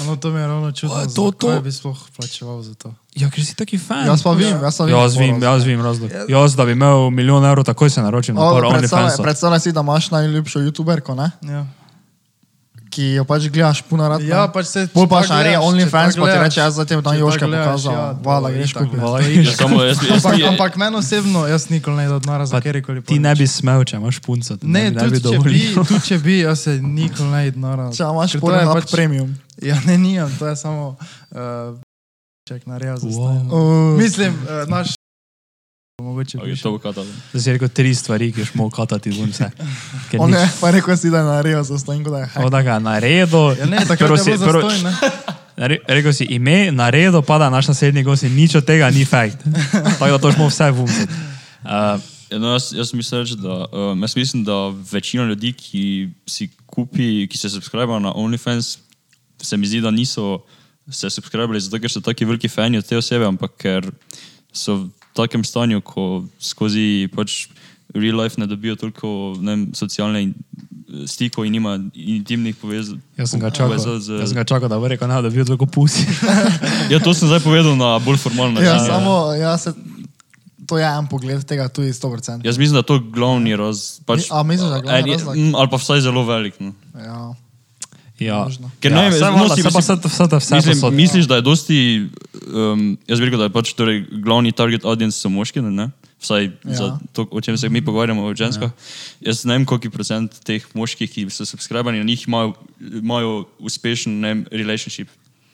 No, to mi je ravno čudno. A, to- to- Kaj bi sploh plačeval za to? Ja, ker si taki fan. Jaz pa vem, jaz pa vem. Jaz vem, jaz vem razlog. Jaz, da bi imel milijon evrov, takoj se naročim na Predstavljaj OnlyFansov. predstavljaj si, da imaš najljubšo youtuberko, ne? Ja. Ki jo pač gledaš puno rad. Ja, pač se- Bolj če pač naredi gledaš, OnlyFans, če pa ti reče, jaz ti bom tam Joška pokazal. ja, Hvala, greš kupiti. Jaz, jaz, Ampak, meni osebno, jaz nikoli ne idem od nara za Pa kjerkoli. Ti ne bi smel, če imaš punco. ti Ne, bi- ne bi dovolil. tudi če bi, jaz se nikoli ne idem nara. Če imaš porno je pač premium. Ja, ne, nijem, to je samo uh, ček nareja za Wow. Uh, Mislim, uh, naš. Mogoče bi to bo katalo. Zdaj si rekel tri stvari, ki ješ mogel katati ven vse. Nič- je pa rekel si, da je naredil za stojno, da je hack. O, da ga naredil. Ja, ne, je si- bilo prvo- zastojn, ne? Re- Rekel si ime, naredil pa da naš naslednji gost nič od tega ni fakt. Tako da to smo vse vumiti. Uh, Ja, no, jaz, jaz mislim, da, um, jaz mislim, da večina ljudi, ki si kupi, ki se subskrbijo na OnlyFans, se mi zdi, da niso se subskrbili zato, ker so taki veliki fani od te osebe, ampak ker so takem stanju, ko skozi pač real life ne dobijo toliko ne vem, socialne in- stikov in nima intimnih povezav. jaz, sem ga čakal, z- jaz sem ga čakal, da bo rekel, ne, da bi bil tako pusi. Ja, to sem zdaj povedal na bolj formalen Ja, način. samo, ja, se, to je en pogled tega, tudi 100%. Jaz mislim, da je to glavni raz. Pač, A misliš, da je glavni razlog? mm, Ali pa vsaj zelo velik. No. Ja. Ja, Možno. Ker ja, ne vem, vse no, voda, si- se pa si- vse, vse, vse, vse Mislim, posod. misliš, da je dosti, um, jaz bi rekel, da je pač torej, glavni target audience so moški, ne? Vsaj ja. Ja. za to, o čem se mi pogovarjamo, o ženskah. Ja. Jaz ne vem, koliko procent teh moških, ki so subskrbani na njih, imajo, imajo uspešen ne vem, relationship.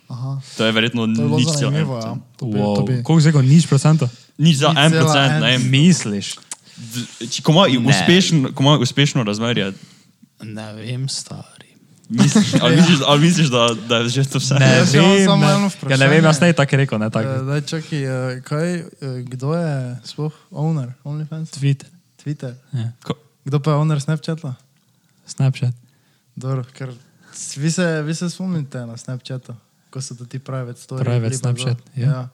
Aha. To je verjetno To je nič en zanimivo, ja. Wow. bi. Koliko zdaj, nič procenta? Nič za Nič en procent, en. ne vem. Misliš? D- če- Ko ima ima uspešno razmerje, Ne vem, stari. Misliš, ali misliš, ali misliš da, da je že to vse? Ne Jaz imam vem, samo ne. eno Ja, ne vem, jaz vprašanje. ne tako rekel, ne Uh, daj, čakaj, uh, kaj, uh, kdo je sploh owner OnlyFans? Twitter, Twitter. ja. Ko- Kdo pa je owner Snapchata? Snapchat. Dobro, ker vi se, vi se spomnite na Snapchatu, ko so to ti private story. Private bili pa Snapchat, to. ja. ja.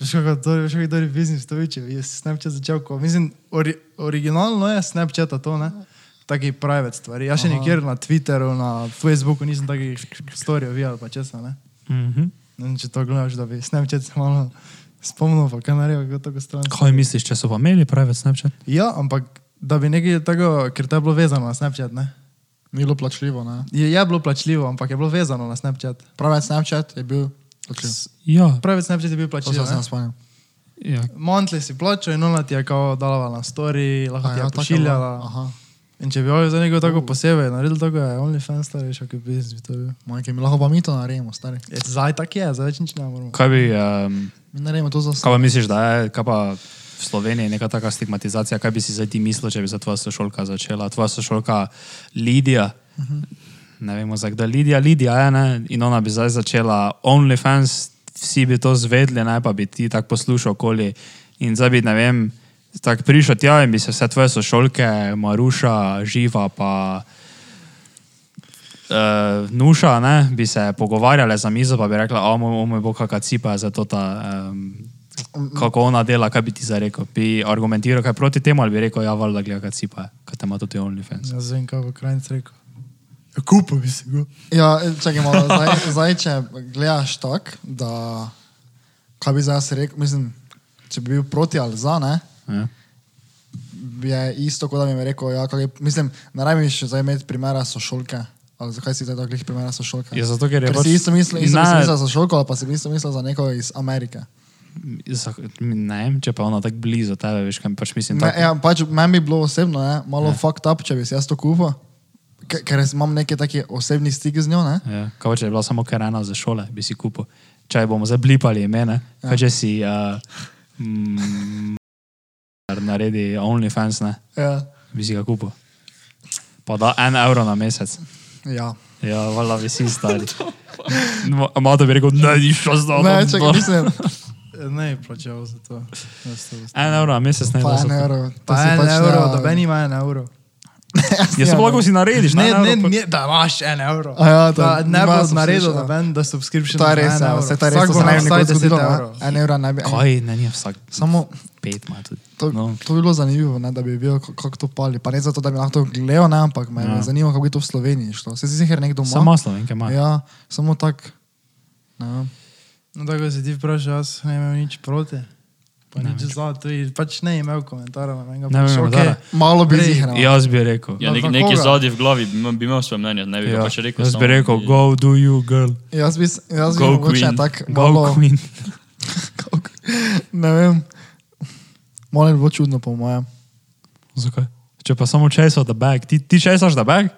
Veš, kako to je, veš, kako je biznis, to viče, je Snapchat začel, ko, mislim, ori, originalno je Snapchata to, ne? Taki private stvari. Jaz še Aha. nikjer na Twitteru, na Facebooku nisem takih storyjev videl, pa česa, ne? Mhm. Ne vem, če to gledaš, da bi Snapchat se malo spomnil, pa kaj naredil, kako tako stran. Kaj misliš, če so pa imeli private Snapchat? Ja, ampak da bi nekaj tako, ker to je bilo vezano na Snapchat, ne? Ni bilo plačljivo, ne. Je, je bilo plačljivo, ampak je bilo vezano na Snapchat. Pravi Snapchat je bil plačljiv. Ja, Pravi Snapchat je bil To plačljiv. sem ne? spomnil. ja. Monthly si plačal in ona ti je kao dala na story, lahko A ti je ja, pošiljala. Aha. In če bi ovo za nekaj tako posebej naredil, tako je OnlyFans, stari, še kaj biznis bi to bil. Majke, mi lahko pa mi to naredimo, stari. Je, zdaj tak je, zdaj več nič ne moramo. Kaj bi, um, Mi naredimo to za kaj pa misliš, da je, kaj pa v Sloveniji neka taka stigmatizacija, kaj bi si zdaj ti mislil, če bi za tvoja sošolka začela? Tvoja sošolka Lidija, ne vemo za kdo je Lidija, Lidija je, ne, in ona bi zdaj začela OnlyFans, vsi bi to zvedli, ne, pa bi ti tako poslušal okoli in zdaj bi, ne vem, tako prišel tja in bi se vse tvoje sošolke, Maruša, Živa, pa uh, Nuša, ne, bi se pogovarjale za mizo, pa bi rekla, o moj, o moj bog, kakšna cipa je za to ta. Um, Kako ona dela, kaj bi ti zdaj rekel? Bi argumentiral kaj proti temu ali bi rekel, ja, valjda, gledaj, kaj cipa je, kaj te ima tudi OnlyFans. Jaz vem, kaj bo krajnc rekel. Ja, kupo bi se go. Ja, čakaj malo, zdaj, zdaj če gledaš tako, da, kaj bi zdaj rekel, mislim, če bi bil proti ali za, ne, Ja. je isto, kot da bi mi rekel, ja, kaj, mislim, ne rabiš zdaj imeti primera sošolke, ali zakaj si zdaj tako glih primera sošolke? Ja, zato, ker je pač- si isto mislil, isto si mislil za sošolko, pa si isto mislil za neko iz Amerike. Za- Ne vem, če pa je ona tako blizu tebe, veš, kaj pač mislim. Me, tako- ja, pač meni bi bilo osebno, ne, malo Ja. fucked up, če bi si jaz to kupil, ker, imam neki taki osebni stik z njo, ne. Ja, pa, če je bila samo kar ena za šole, bi si kupil. Če bomo zdaj blipali imene, ja. če si uh, mm, naredi OnlyFans, ne, Ja. bi si ga kupil. Pa da en evro na mesec. ja. Ja, valjda bi si stari. Malo bi rekel, ne, ni šlo za Ne, čakaj, mislim, Ne, plačal za to. To En evro na mesec ne pa en evro. Pa en pač evro, meni ima en evro. Ja, se pa lahko si narediš, Ne, ne, ne, da imaš en evro. A ja, to da ne nima bo subscription, naredil, ja. da ben, da subscription. To je res, ja, vse to je res, Vsak bo se ne bi nikoli 10 zgodilo. evrov. ne. En evro ne bi. Kaj, ne, ni vsak. Samo Pet ima tudi. to, No. no. to bi bilo zanimivo, ne, da bi bil, kako to pali. Pa ne zato, da bi lahko to gledal, ne, ampak me Ja. ja. zanima, kako je to v Sloveniji šlo. Se si sicer nekdo ima? Samo slovenke ima. Ja, samo tak. Ne. No, tako si ti vprašal, jaz ne imam nič proti. Pa Ne, nič za to, in pač ne imel komentarja na menega. Ne imel komentarja. Malo bi Prej- zihral. Jaz bi rekel. Ja, No, nek, neki koga? zadnji v glavi bi, imel- bi imel svoje mnenje, ne bi ja. Ja, pač rekel. jaz bi rekel, bi- go do you, girl. Jaz bi, jaz bi Go mogoče Queen. tak Go malo, queen. ne vem, malo bi bilo čudno po mojem. Zakaj? Če pa samo česa the bag, ti, ti česaš the bag?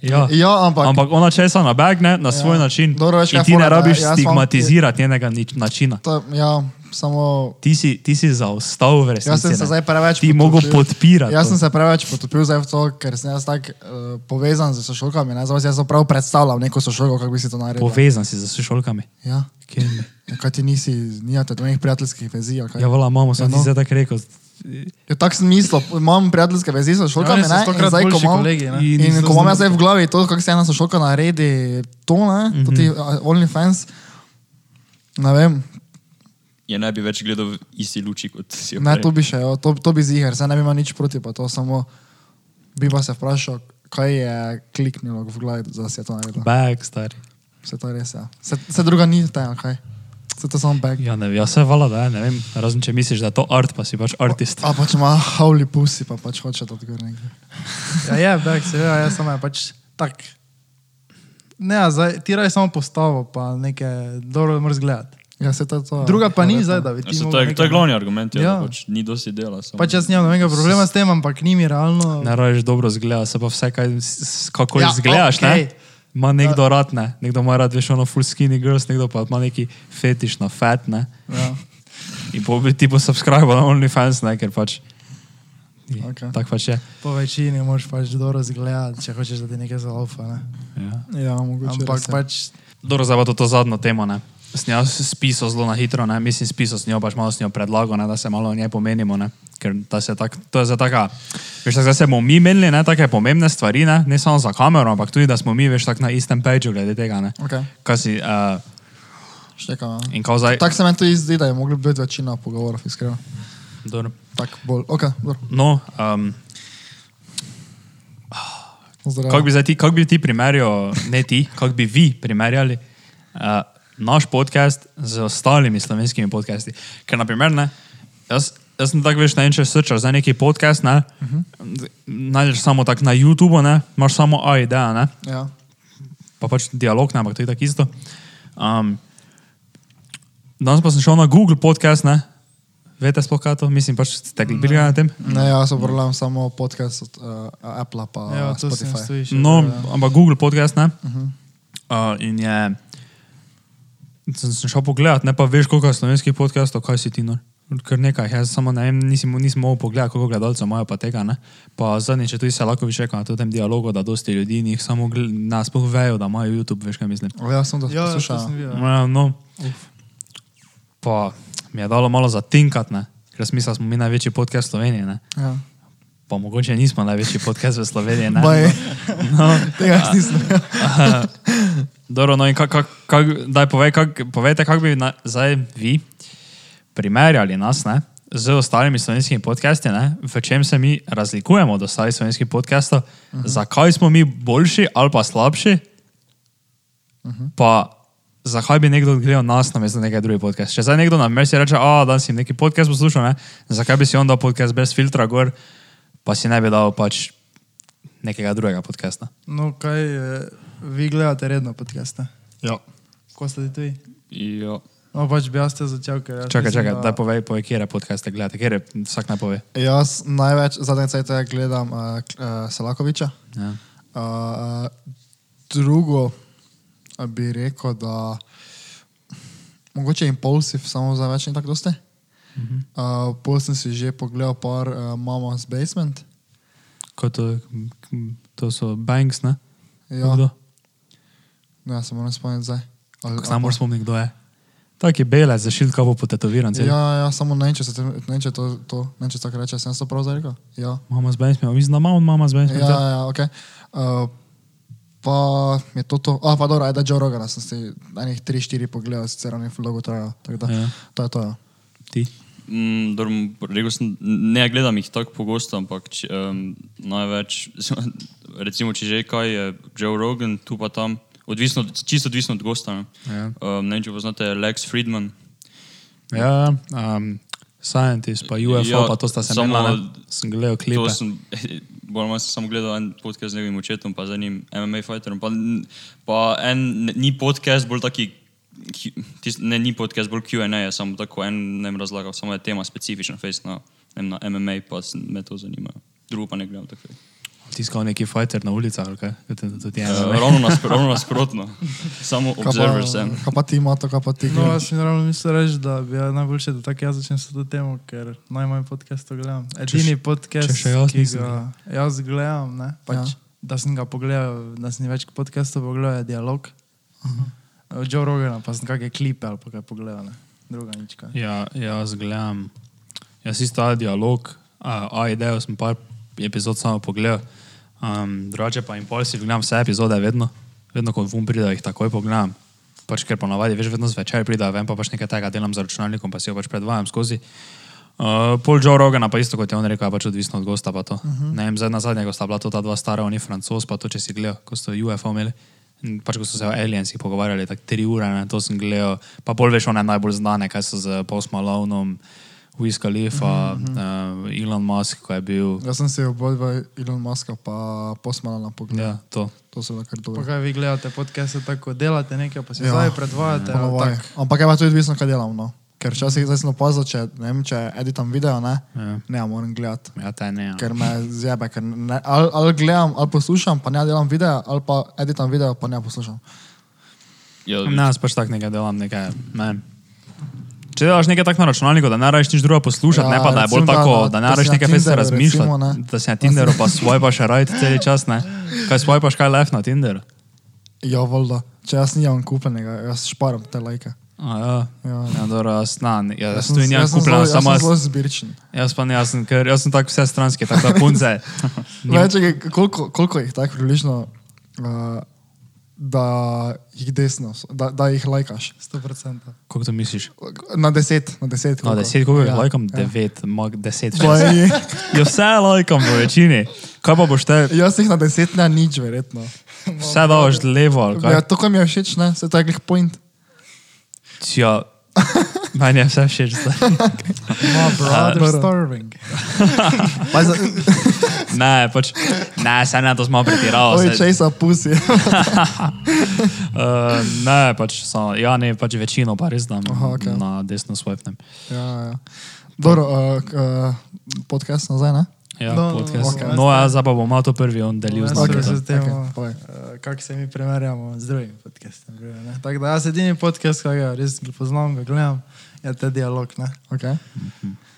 Ja. Ja, ampak, Ampak ona česa na bag, ne, na svoj Ja. način. Dobro, veš, In ti ne da rabiš stigmatizirati njenega nič, načina. to, ja, samo Ti si, ti si zaostal v resnici. Jaz sem se zdaj preveč Ti potopil. podpirati. Jaz to. sem se preveč potopil v to, ker sem jaz tako uh, povezan z sošolkami. Ne? Zdaj jaz sem prav predstavljal neko sošolko, kako bi si to naredil. Povezan si z sošolkami. Ja. Kjer mi? Ja, kaj ti nisi, nijate dveh prijateljskih vezi? Ja, vala, mamo, sem Ja, ti no. zdaj tako rekel. Ja, tako sem mislil, imam prijateljske vezi s sošolkami, so ne? In zdaj, ko imam, kolegi. In- in ko imam jaz zdaj v glavi to, kako se ena sošolka naredi, to ne, mm -hmm. to ti uh, OnlyFans, ne vem, Je ne bi več gledal v isti luči kot si jo ne, to bi še, jo, to, to bi ziger, se ne bi imel nič proti, pa to samo bi pa se vprašal, kaj je kliknilo v glavi, da si je to naredil. Bag, stari. Vse to res, ja. Vse, vse druga ni ta, kaj. Vse to samo bag. Ja, ne, ja, se vala, da je, ne vem. Razen če misliš, da je to art, pa si pač artist. A pač ima hauli pusi, pa pač hoče to odgor nekaj. Ja, je, back, seveda, jaz sem je pač tak. Ne, ja, zdaj, ti raj samo postavo, pa nekaj dobro moraš gledati. Ja, se to je to. Druga pa ni verjetno. zdaj, da bi Ja, ti se, to, je, to je glavni argument, ja. Ja. da pač ni dosti dela. Pač jaz nimam nobenega problema s tem, ampak ni mi realno. Ne rajš dobro zgleda, se pa vse, kaj, kako Ja, ja, izgledaš, okej. ne? Ima nekdo rad, ne? Nekdo ima rad, veš, ono full skinny girls, nekdo pa ima neki fetiš na fat, ne? Ja. In po, ti bo subscribe na OnlyFans, ne? Ker pač Ok. Tako pač je. Po večini moraš pač dobro zgledati, če hočeš, da ti nekaj zaupa. Ne? Ja. Ja, mogoče. Ampak je. pač, Dobro, zdaj pa to, to zadnjo temo. Ne. S njo spisal zelo na hitro, ne. mislim, spisal s njo, pač malo s njo predlagal, ne, da se malo o njej pomenimo. Ne. Ker tak, to je za taka, veš, tak, zdaj se bomo mi menili, ne, take pomembne stvari, ne, ne samo za kamero, ampak tudi, da smo mi, veš, tak na istem pageu glede tega, ne. Ok, Kaj si, uh, štekam. ja. in kao zdaj, Tako se meni tudi zdi, da je moglo biti večina pogovorov, iskreno. dobro. Tako bolj, ok, dobro. No, um, kako bi, ti, kako bi ti primerjal, ne ti, kako bi vi primerjali uh, naš podcast z ostalimi slovenskimi podcasti? Ker, naprimer, ne, jaz, jaz sem tako veš, ne vem, če srčaš za neki podcast, ne, uh -huh. najdeš samo tako na YouTubu, ne, imaš samo A ideja, ne, Ja. pa pač dialog, ne, ampak to je tako isto. Um, danes pa sem šel na Google podcast, ne, veste sploh kaj to, mislim pač ste bili na tem. Ne, jaz uporabljam samo podcast od uh, Apple pa ja, sem Spotify. slišal. No, ja. ampak Google podcast, ne? Uh -huh. uh, in je. Sem, sem šel pogledat, ne pa veš, koliko je slovenskih podcastov, kaj si ti nor. Ker nekaj, jaz samo ne vem, nisem, nisem mogel pogledati, koliko gledalcev imajo pa tega. Ne? Pa zadnjič je tudi se lahko više na tem dialogu, da dosti ljudi njih samo nas sploh vejo, da imajo YouTube, veš kaj mislim. O, Ja, sem to Ja, poslušal. sem videl. Ja, no. Pa mi je dalo malo zatinkat, ne? ker smisla smo mi največji podcast Slovenije, ne? Ja. pa mogoče nismo največji podcast v Sloveniji. ne. Baj, No. tega nisem. Dobro, no in kak, kak, kak, daj povej, kak, povejte, kako bi na, zdaj vi primerjali nas ne, z ostalimi slovenskimi podcasti, ne, v čem se mi razlikujemo od ostalih slovenskih podcastov, uh -huh. zakaj smo mi boljši ali pa slabši, uh -huh. pa zakaj bi nekdo gledal nas namesto nekaj drugega podcasta. Če zdaj nekdo na mesi reče, a da si neki podcast poslušal, ne, zakaj bi si on dal podcast brez filtra gor, pa si ne bi dal pač nekega drugega podcasta. No, kaj, eh, vi gledate redno podcaste? Ja. Ko ste ti? Ja. No, pač bi jaz te začel, ker jaz Čakaj, mislim, čakaj, da- daj povej, povej, kje podcaste gledate, kje vsak naj pove. Jaz največ zadnje cajte gledam uh, uh, Selakoviča. Ja. Uh, drugo bi rekel, da mogoče impulsiv, samo za več ni tako dosti. Uh -huh. uh, pol sem si že pogledal par uh, Mama's Basement. To, to so banks, ne? Ja, Kdo? No, ja se moram spomniti zdaj. Sam moraš spomniti, kdo je? Tak je belec, zašil kao potetoviran. Ja, ja, samo ne vem, če se to, ne vem, če to, to ne vem, če tako reče, sem to prav zdaj rekel. Ja. Mama z banks, mislim, da imamo mama z banks. Ja, ja, ok. Uh, pa je to to. A, pa dobro, ajde, Joe Rogana sem si enih 3-4 pogledal, sicer on je dolgo trajal. Tako da, Ja. ja. to je to, ja. Ti. Mm, dobro, rekel sem, ne gledam jih tako pogosto, ampak če, um, največ, recimo, če že kaj je Joe Rogan, tu pa tam, odvisno, čisto odvisno od gosta. Ne, Ja. um, ne vem, če poznate Lex Friedman. Ja, um, Scientist, pa UFO, ja, pa to sta se menila? Sem gledal klipe. Sem, bolj manj sem samo gledal en podcast z njegovim očetom, pa z enim MMA fighterom. Pa, pa en, ne- ni podcast, bolj taki, Q- tis, ne, ni podcast, bolj QA, je samo tako en, ne vem razlagal, samo je tema specifična, face na, na MMA, pa me to zanima. Drugo pa ne gledam tako. Tiskal neki fighter na ulicah, ne? ravno, naspr ravno nasprotno, samo observer pa, sem. kaj pa ti, Mato, kaj pa ti? No, jaz mi naravno mislim reči, da bi ja najboljše, da tako jaz začnem s to temo, ker najmanj podcastov gledam. Edini podcast, če še jaz ki ga jaz gledam, ne, pač, Ja. da sem ga pogledal, da sem več podcastov pogledal, je dialog. Uh -huh. Joe Rogana, pa sem kakšne klipe ali pa kaj pogledal, ne. druga nička. Ja, jaz gledam. Jaz isto ta dialog, a, a idejo sem par epizod samo pogledal. Um, drugače pa impulsi gledam vse epizode vedno, vedno ko vum pride, jih takoj pogledam. Pač ker ponavadi, veš, vedno zvečer pride, vem pa pač nekaj tega delam z računalnikom, pa si jo pač predvajam skozi. Uh, Pol Joe Rogana, pa isto kot je on rekel, je pač odvisno od gosta. Uh -huh. Ne vem, zdaj na zadnjega sta bila to ta dva stara, oni francos, pa to, če si gledal, ko so UFO imeli. In Pač ko so se o aliensih pogovarjali, tako tri ure, ne, to sem gledal. Pa pol veš, one najbolj znane, kaj so z Post Malonom, Wiz Khalifa, uh -huh. uh, Elon Musk, ko je bil. Jaz sem si obodva Elon Muska pa posmalala pogledal. Ja, to. To so bila kar Pa dobro. kaj vi gledate podcaste tako, delate nekaj, pa se Ja. ja. zdaj predvajate. ali Ponovaj. tako? Ampak je pa tudi odvisno, kaj delam. No. Ker včasih zdaj sem opazil, če, ne vem, če editam video, ne, Ja. ne moram gledati. Ja, te ne. Ker me zjebe, ker ne, ali, ali gledam, ali poslušam, pa ne delam video, ali pa editam video, pa ne poslušam. Ja, Ne, jaz pač tako nekaj delam, nekaj. Ne. Če delaš nekaj tako na računalniku, da ne rabiš nič drugega poslušati, Ja, ja, ne pa da je bolj tako, da- da, da da ne rabiš nekaj Tinderu, razmišljati, recimo, ne. da si na Tinderu pa swipeš right cel čas, ne? Kaj swipaš, kaj left na Tinderu? Ja, voda. Če jaz nimam kupljenega, jaz šparam te lajke. A, ja. Ja. Ja, dobro, jaz, na, ja, jaz jaz sem kupljeno, zelo- samo Jaz zelo zbirčen. jaz pa ne, jaz sem, ker jaz sem tako vse stranski, tako da punce. Več, koliko, koliko jih tako približno, uh, da jih desno, da, da jih lajkaš? 100%. Koliko to misliš? Na deset, na deset. Koliko? deset, koliko jih Ja, lajkam? ja. Devet, mag deset. Ja, vse lajkam v večini. Kaj pa boš te, Jaz jih na deset ne nič, verjetno. vse daš levo ali Ja, kaj? to, kar mi je všeč, ne, se to je glih point. Ja, meni je vse všeč. My brother Dobro. starving. Ne, pač, ne, se ne, to smo pretirali. oj, se- česa pusi. Uh, ne, pač, so, ja, ne, pač večino pa res dam Aha, okej. na desno swipnem. ja, ja. Dobro, uh, uh, podcast nazaj, ne? Ja, No, no, podcast. Okay. No, jaz zdaj pa bom malo to prvi on delil z Jaz nami. okej, okay, povej. kako se mi primerjamo z drugimi podcasti. Tako da jaz edini podcast, ki ga res poznam, ga gledam, je ta dialog. Ne? Okay.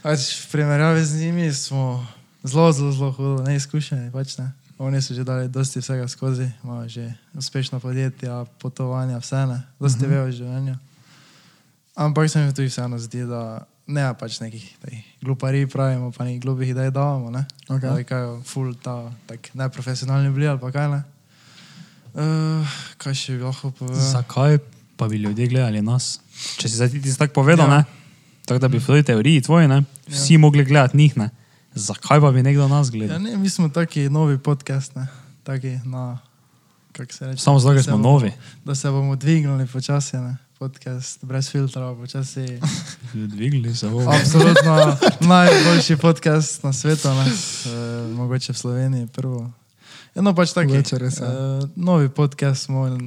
Pač v primerjavi z njimi smo zelo, zelo, zelo hudo neizkušeni. Pač, ne? Oni so že dali dosti vsega skozi, imajo že uspešno podjetje, potovanja, vse ne, dosti uh -huh. vejo o življenju. Ampak se mi tudi vseeno zdi, da ne pač nekih gluparij pravimo, pa nekih glupih idej davamo. Ne? Okej. Da bi kaj ful ta tak neprofesionalni bili ali pa kaj ne. Uh, kaj še bi lahko povedal? Zakaj pa bi ljudje gledali nas? Če si zdaj ti tako povedal, Ja. ja. tako da bi v tej teoriji tvoji, ne, vsi ja. mogli gledati njih, ne. zakaj pa bi nekdo nas Ja, gledal? ne, mi smo taki novi podcast, ne? taki na, kako se reče. Samo zato, ker smo bomo- novi. Da se bomo dvignili počasi, ne? podcast brez filtra, počasi. Dvigli se bomo. Absolutno najboljši podcast na svetu, ne? E, mogoče v Sloveniji prvo. Eno pač taki. Mogoče res, ja. E, novi podcast smo, e,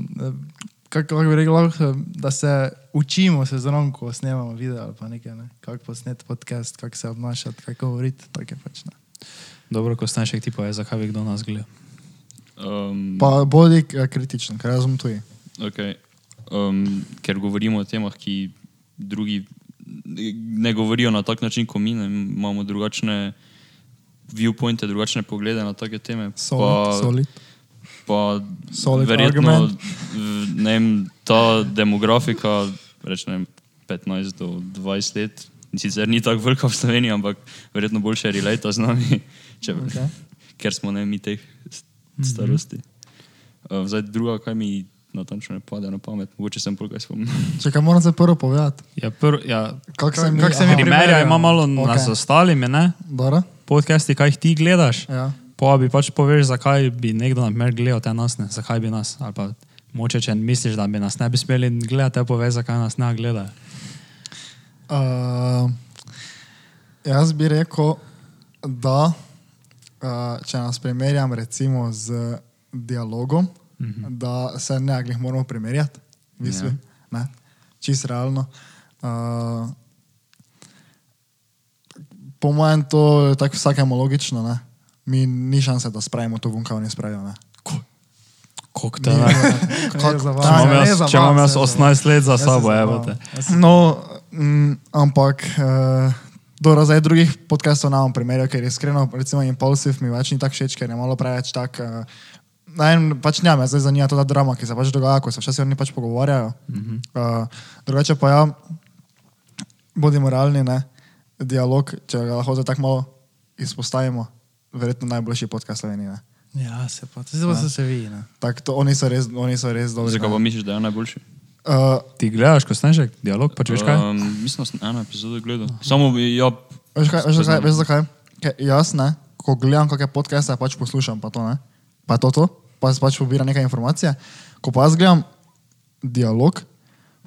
kako lahko bi rekel, lahko, da se učimo se zelo, ko snemamo video ali pa nekaj, ne? kako posnet podcast, kako se obnašati, kako govoriti, tako je pač ne. Dobro, ko staneš ti pa je, zakaj bi kdo nas gledal. Um, Pa bodi eh, kritičen, ker jaz sem tuji. Okay. Um, ker govorimo o temah, ki drugi ne govorijo na tak način, kot mi, ne, imamo drugačne viewpointe, drugačne poglede na take teme. Solid, solid. Pa Solid verjetno argument. ne vem, ta demografika, rečem 15 do 20 let, sicer ni tako velika v Sloveniji, ampak verjetno boljše relate z nami, če, okay. ker smo ne mi teh s- starosti. Uh, zdaj druga, kaj mi natančno ne pade na pamet, mogoče sem pol kaj spomnil. Če kaj moram se prvo povedati, Ja, prv, ja, kako se Kak- mi, kak se mi primerja ima malo okay. nas ostalimi, ne? Dobro, Podcasti, kaj jih ti gledaš. ja. Pa bi pač poveš, zakaj bi nekdo na primer gledal te nas, ne? zakaj bi nas. Ali pa moče, če misliš, da bi nas ne bi smeli gledati, te poveš, zakaj nas ne gledajo. Uh, jaz bi rekel, da uh, če nas primerjam recimo z dialogom, uh -huh. da se ne glih moramo primerjati, v bistvu, yeah. čist realno. Uh, po mojem to je tako vsakemu logično, ne? Mi ni šanse, da spravimo to ven, kaj oni spravijo. ne. Kako Ni, ne? Če imam jaz, za če imam vas, jaz ne, za 18 let za sabo, evo te. No, mm, ampak uh, do razaj drugih podcastov ne bom primerjal, ker iskreno, recimo Impulsive mi več ni tako všeč, ker je malo preveč tak. Uh, Ne, pač ne, me zdaj zanima ta drama, ki se pač dogaja, ko se včasih oni pač pogovarjajo. Uh -huh. uh, drugače pa ja, bodimo realni, ne, dialog, če ga lahko tako malo izpostavimo, verjetno najboljši podcast Slovenije. Ja, se pa, to pa so se vi. Tako, to, oni so res, oni so res dobri. Zakaj pa misliš, da je najboljši? Uh, Ti gledaš, ko sneš dialog, pač veš kaj? Um, mislim, da sem eno epizodo gledal. Samo, ja, Veš, kaj, veš, zakaj, veš zakaj? Ker jaz, ne, ko gledam kakšne podcaste, pač poslušam, pa to ne. Pa to, to, pa jaz pač pobiram nekaj informacije. Ko pa jaz gledam dialog,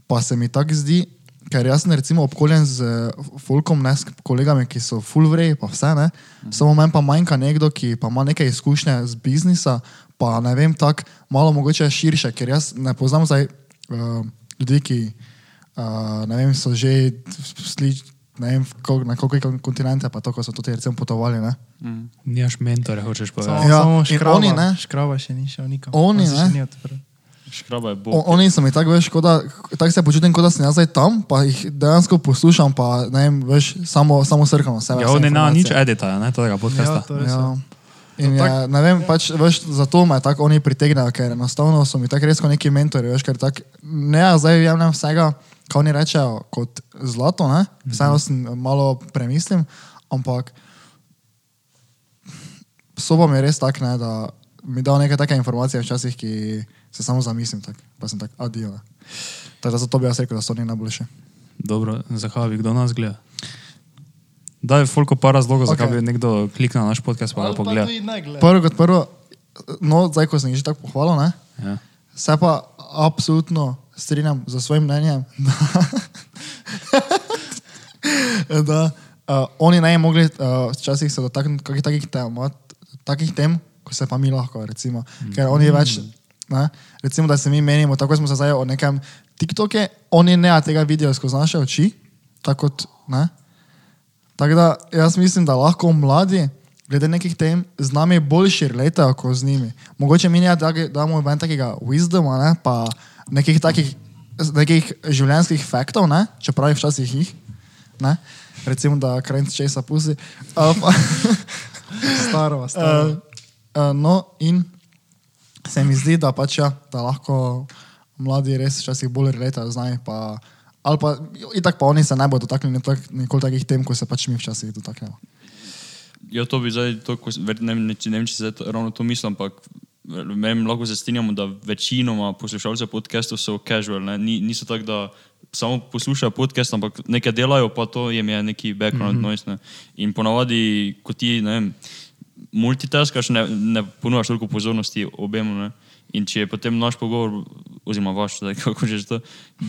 pa se mi tako zdi, ker jaz sem recimo obkoljen z eh, folkom, ne s kolegami, ki so full vrej, pa vse ne. Samo meni pa manjka nekdo, ki pa ima neke izkušnje z biznisa, pa ne vem, tako malo mogoče širše, ker jaz ne poznam zdaj uh, ljudi, ki uh, ne vem, so že slič, ne vem, na koliko kontinente, pa to, ko so tudi recimo potovali. Ne? Nimaš mentorja, hočeš Samo, povedati. Ja, samo in škraba, oni, ne. Škraba še ni šel nikom. Oni, On ne. Škraba je O, bog. oni so mi tako, veš, kot da, tako se počutim, kot da sem jaz zdaj tam, pa jih dejansko poslušam, pa ne vem, veš, samo, samo srkam sebe. Ja, oni nema nič editaja, ne, tega podcasta. Ja. Ja. In je, tak- ne vem, pač, veš, zato me tako oni pritegnejo, ker enostavno so mi tako res kot neki mentori, veš, ker tako, ne, ja, zdaj jemljem vsega, kaj oni rečejo, kot zlato, ne, vseeno sem malo premislim, ampak soba mi je res tak, ne, da mi da neke take informacije včasih, ki se samo zamislim, tak, pa sem tak, adijo. ne. Tako da zato bi jaz rekel, da so oni najboljši. Dobro, zakaj bi kdo nas gleda? Daj, folko pa razlogov, zakaj Okej. bi nekdo kliknil na naš podcast pa ga pogleda. Prvo kot prvo, no, zdaj ko sem jih že tako pohvalil, ne, Ja. Se pa absolutno strinjam z svojim mnenjem, da, da uh, oni bi mogli uh, včasih se dotakniti kakih takih tem, takih tem, ko se pa mi lahko, recimo. Ker oni več, ne, recimo, da se mi menimo, tako smo se zdaj o nekem TikToku, oni ne tega vidijo skozi naše oči, tako kot, ne. Tako da jaz mislim, da lahko mladi, glede nekih tem, z nami boljši letajo kot z njimi. Mogoče mi ne damo ven takega wisdoma, ne, pa nekih takih nekih življenjskih faktov, ne, čeprav jih včasih jih. Ne. Recimo, da krajnc česa pusi. Uh, Staro, staro. uh, uh, no, in se mi zdi, da pač ja, da lahko mladi res včasih bolj letajo z nami. Pa, ali pa, itak pa oni se ne bodo dotaknili tak, nikoli takih tem, ko se pač mi včasih dotaknemo. Ja, to bi zdaj, to, ko, ver- ne, ne, ne vem, če se to, ravno to mislim, ampak vem, lahko se strinjamo, da večinoma poslušalcev podcastov so casual, ne? Ni, niso tako, da samo poslušajo podcast, ampak nekaj delajo, pa to jim je neki background mm -hmm. noise. Ne? In ponavadi, ko ti, ne vem, multitaskaš, ne, ne ponujaš toliko pozornosti obemu. Ne? In če je potem naš pogovor, oziroma vaš, zdaj, kako že to,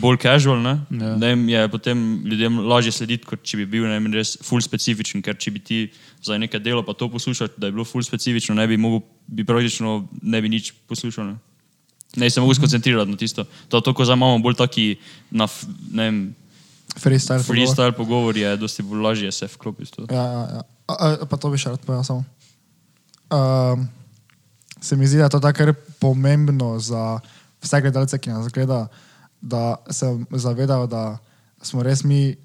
bolj casual, ne? Ja. ne je potem ljudem lažje slediti, kot če bi bil ne res full specifičen, ker če bi ti za nekaj delo pa to poslušal, da je bilo full specifično, ne bi mogel, bi praktično ne bi nič poslušal. Ne, ne se mogu skoncentrirati na tisto. To, to ko zdaj imamo bolj taki, na, ne vem, Freestyle. pogovor. freestyle pogovor je dosti bolj lažje se vklopiti. Ja, ja, ja. A, a, pa to bi še rad povedal samo. Um, se mi zdi, da je to tako pomembno za vse gledalce, ki nas gleda, da se zavedajo, da smo res mi,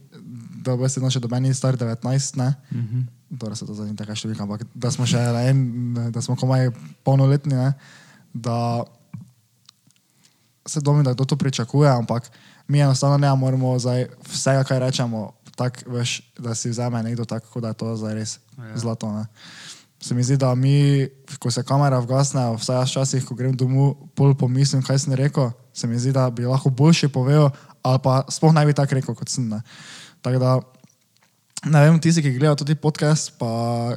da bo se naše dobeni star 19, ne? Mm -hmm. Torej se to zdaj ni taka številka, ampak da smo še en, da smo komaj polnoletni, ne? Da se domim, da kdo to pričakuje, ampak mi enostavno ne moremo zdaj vsega, kar rečemo, tak, veš, da si vzame nekdo tako, da je to zdaj res ja. zlato. Ne? Se mi zdi, da mi, ko se kamera vgasne, vsaj jaz včasih, ko grem domov, pol pomislim, kaj sem rekel, se mi zdi, da bi lahko boljše povedal, ali pa sploh ne bi tako rekel, kot sem. Ne? Tako da, ne vem, tisti, ki gledajo tudi podcast, pa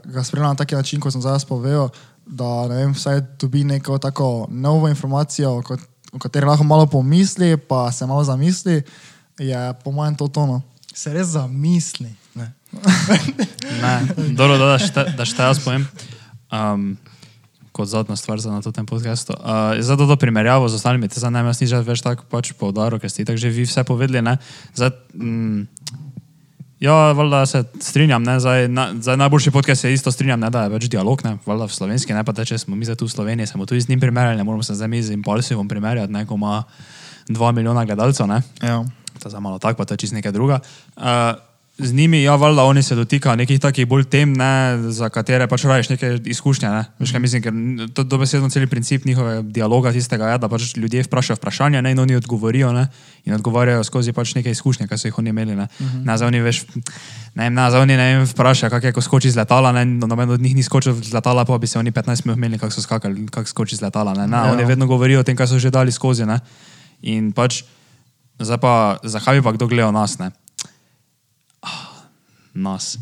ga spremljajo na taki način, kot sem zdaj povedal, da ne vem, vsaj dobi neko tako novo informacijo, kot, o kateri lahko malo pomisli, pa se malo zamisli, je po mojem to tono. Se res zamisli. Ne. Dobro, da, da, šte, da šte jaz povem. Um, kot zadnja stvar za na tem podkastu. Uh, zdaj, da to primerjavo z ostalimi, te zanima, jaz nisem več tako pač poudaril, ker ste tako že vi vse povedali. ne. Zdaj, mm, ja, valjda se strinjam, ne, zdaj, na, zdaj najboljši podcast je isto strinjam, ne, da je več dialog, ne, valjda v slovenski, ne pa te, če smo mi zdaj tu v Sloveniji, se bomo tudi z njim primerjali, ne moramo se zdaj mi z Impulsivom primerjati, ne, ko ima dva milijona gledalcev, ne. Ja. To je za malo tako, pa to je čist nekaj druga. Uh, z njimi, ja, valjda, oni se dotikajo nekih takih bolj tem, ne, za katere pač rajiš neke izkušnje. Ne. Veš, kaj mislim, ker to dobesedno cel princip njihovega dialoga tistega je, da pač ljudje vprašajo vprašanja ne, in oni odgovorijo ne, in odgovarjajo skozi pač neke izkušnje, ki so jih oni imeli. Ne, uh -huh. ne, zdaj oni veš, ne vem, ne, zdaj oni ne vem, vprašajo, kako je, ko skoči z letala, ne, no, noben od njih ni skočil z letala, pa bi se oni 15 minut imeli, kako so skakali, kako skoči z letala. Ne, ne, Ja. oni vedno govorijo o tem, kaj so že dali skozi. Ne, in pač, zdaj pa, zakaj bi pa kdo gledal nas? Ne? Nas.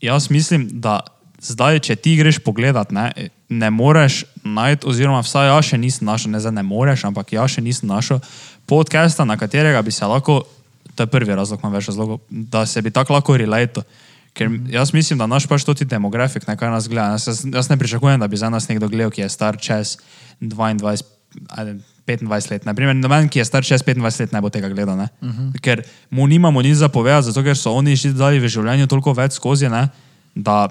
Jaz mislim, da zdaj, če ti greš pogledat, ne, ne moreš najti, oziroma vsaj jaz še nisem našel, ne zdaj ne moreš, ampak jaz še nisem našel podcasta, na katerega bi se lahko, to je prvi razlog, imam več razlogov, da se bi tako lahko relato. Ker jaz mislim, da naš pač toti demografik, ne, kaj nas gleda. Jaz, jaz ne pričakujem, da bi za nas nekdo gledal, ki je star čez 22, ajde, 25 let. Naprimer, noben, ki je star čez 25 let, ne bo tega gledal. Uh -huh. Ker mu nimamo nič zapovedati, zato ker so oni že dali v življenju toliko več skozi, ne, da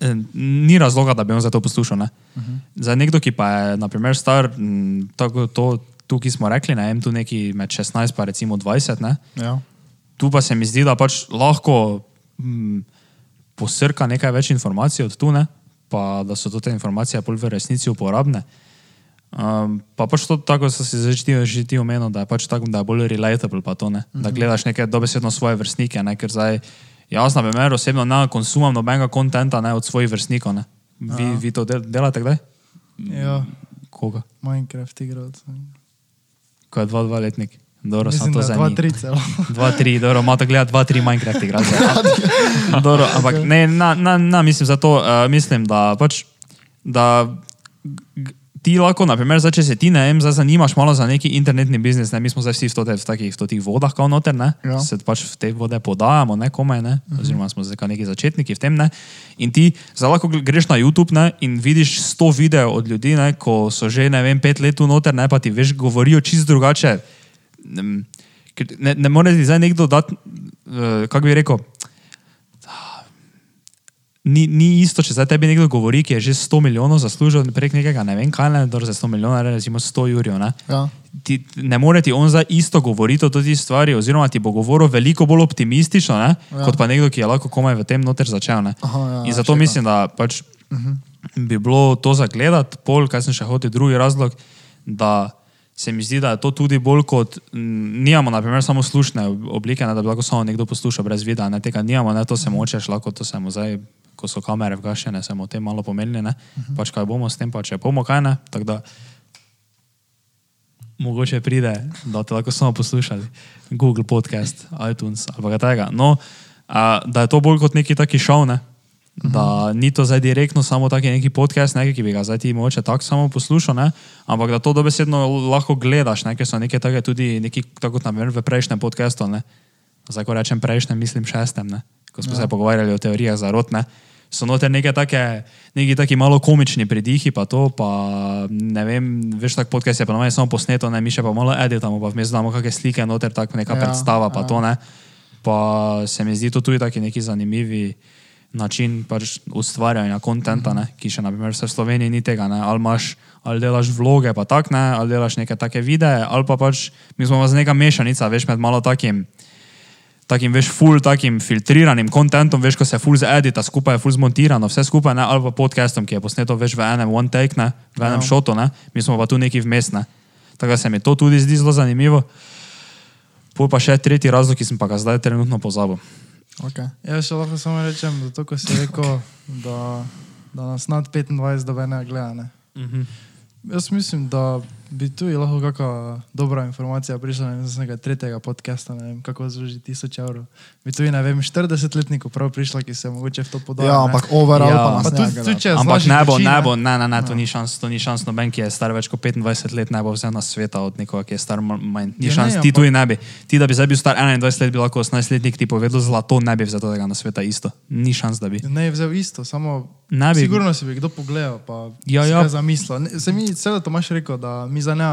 eh, ni razloga, da bi on za to poslušal. Ne? Uh -huh. Za nekdo, ki pa je, naprimer, star, m, tako to, tu, ki smo rekli, ne vem, tu neki med 16 pa recimo 20, ne? Ja. tu pa se mi zdi, da pač lahko m, posrka nekaj več informacij od tu, ne? pa da so to te informacije bolj v resnici uporabne. Um, pa pač to tako, so si že ti- že ti omenil, da je pač tako, da je bolj relatable pa to, ne? da gledaš neke dobesedno svoje vrstnike, ne? ker zdaj, jaz na primer osebno ne konsumam nobenega kontenta ne, od svojih vrstnikov. Ne? Vi, vi to del, delate kdaj? Ja, Koga? Minecraft igral. Ko je 2-2 letnik. Dobro, Mislim, sem to za dva, njih. tri celo. 2-3, dobro, ima to gledati 2-3 Minecraft igralce. dobro, ampak ne, na, na, na, mislim zato, uh, mislim, da pač, da ti lahko, naprimer, zdaj, če se ti, ne vem, zdaj zanimaš malo za neki internetni biznis, ne, mi smo zdaj vsi v, tote, v takih v teh vodah, kao noter, ne, Ja. se pač v te vode podajamo, ne, komaj, ne, oziroma smo zdaj neki začetniki v tem, ne, in ti zdaj lahko greš na YouTube, ne, in vidiš 100 videov od ljudi, ne, ko so že, ne vem, pet let tu noter, ne, pa ti veš, govorijo čist drugače, ne, ne, more ti zdaj nekdo dati, uh, kako bi rekel, ni, ni isto, če zdaj tebi nekdo govori, ki je že 100 milijonov zaslužil prek nekega, ne vem kaj, ne, za 100 milijonov, recimo 100 jurjev, ne. Ja. Ti, ne more ti on zdaj isto govoriti o teh stvari, oziroma ti bo govoril veliko bolj optimistično, ne, ja. Kot pa nekdo, ki je lahko komaj v tem noter začel. Ne. Aha, ja, In ja, zato štekam. mislim, da pač bi bilo to zagledati, pol, kaj sem še hotel, drugi razlog, da se mi zdi, da je to tudi bolj kot, m, nijamo naprimer samo slušne oblike, ne, da bi lahko samo nekdo poslušal brez videa, ne, tega nijamo, ne, to se močeš, lahko to se mu zdaj, ko so kamere vgašene, se mu o tem malo pomenili, ne, pač kaj bomo s tem, pa če bomo kaj ne, tako da mogoče pride, da te lahko samo poslušali, Google podcast, iTunes ali kaj takega. No, a, da je to bolj kot neki taki šov, ne? Da ni to zdaj direktno samo taki neki podcast, ne, ki bi ga zdaj ti moče tako samo poslušal, ne? ampak da to dobesedno lahko gledaš, ne? ker so neke take tudi, neki, tako kot naprimer v prejšnjem podcastu, ne? zdaj ko rečem prejšnjem, mislim šestem, ne? ko smo ja. se pogovarjali o teorijah zarot, ne? so noter neke take, neki taki malo komični pridihi, pa to, pa ne vem, veš, tak podcast je pa navadno samo posneto, ne, mi še pa malo editamo, pa vmes znamo kakšne slike, noter tak neka Ja, predstava, pa ja. to ne. Pa se mi zdi to tudi taki neki zanimivi način pač ustvarjanja kontenta, ne, ki še naprimer v Sloveniji ni tega, ne, ali imaš, ali delaš vloge, pa tak ne, ali delaš neke take videe, ali pa pač, mi smo z neka mešanica, veš, med malo takim, takim, veš, full takim filtriranim kontentom, veš, ko se full zedita skupaj, full zmontirano, vse skupaj, ne, ali pa podcastom, ki je posneto, veš, v enem one take, ne, v enem ja. šotu, ne, mi smo pa tu neki vmes, ne. Tako da se mi to tudi zdi zelo zanimivo. Pol pa še tretji razlog, ki sem pa ga zdaj trenutno pozabil. Okay. Ja, še lahko samo rečem, da to, ko si rekel, da, da nas nad 25 dobe ne gleda. Ne. Mhm. Jaz mislim, da bi tu je lahko kakšna dobra informacija prišla ne z nekega tretjega podcasta, ne vem, kako zloži tisoč evrov. Bi tu je, ne vem, 40-letnikov prav prišla, ki se mogoče v to podajo. Ja, ampak overall Ja. pa Pa nas tudi, tudi če je Ampak ne bo, večina- ne bo, ne, ne, ne, to ni šans, to ni šans, noben, ki je star več kot 25 let, ne bo vzel na sveta od nekoga, ki je star ma- manj. Ni Ja, šans, ne, ti ampak- tudi ne bi. Ti, da bi zdaj bil star 21 let, bi lahko 18-letnik ti povedal zlato, ne bi vzel tega na sveta isto. Ni šans, da bi. Ne vzel isto, samo Ne bi. Sigurno si bi kdo pogledal, pa Ja, ja. zamislil. Se mi celo Tomaš rekel, da mi za ne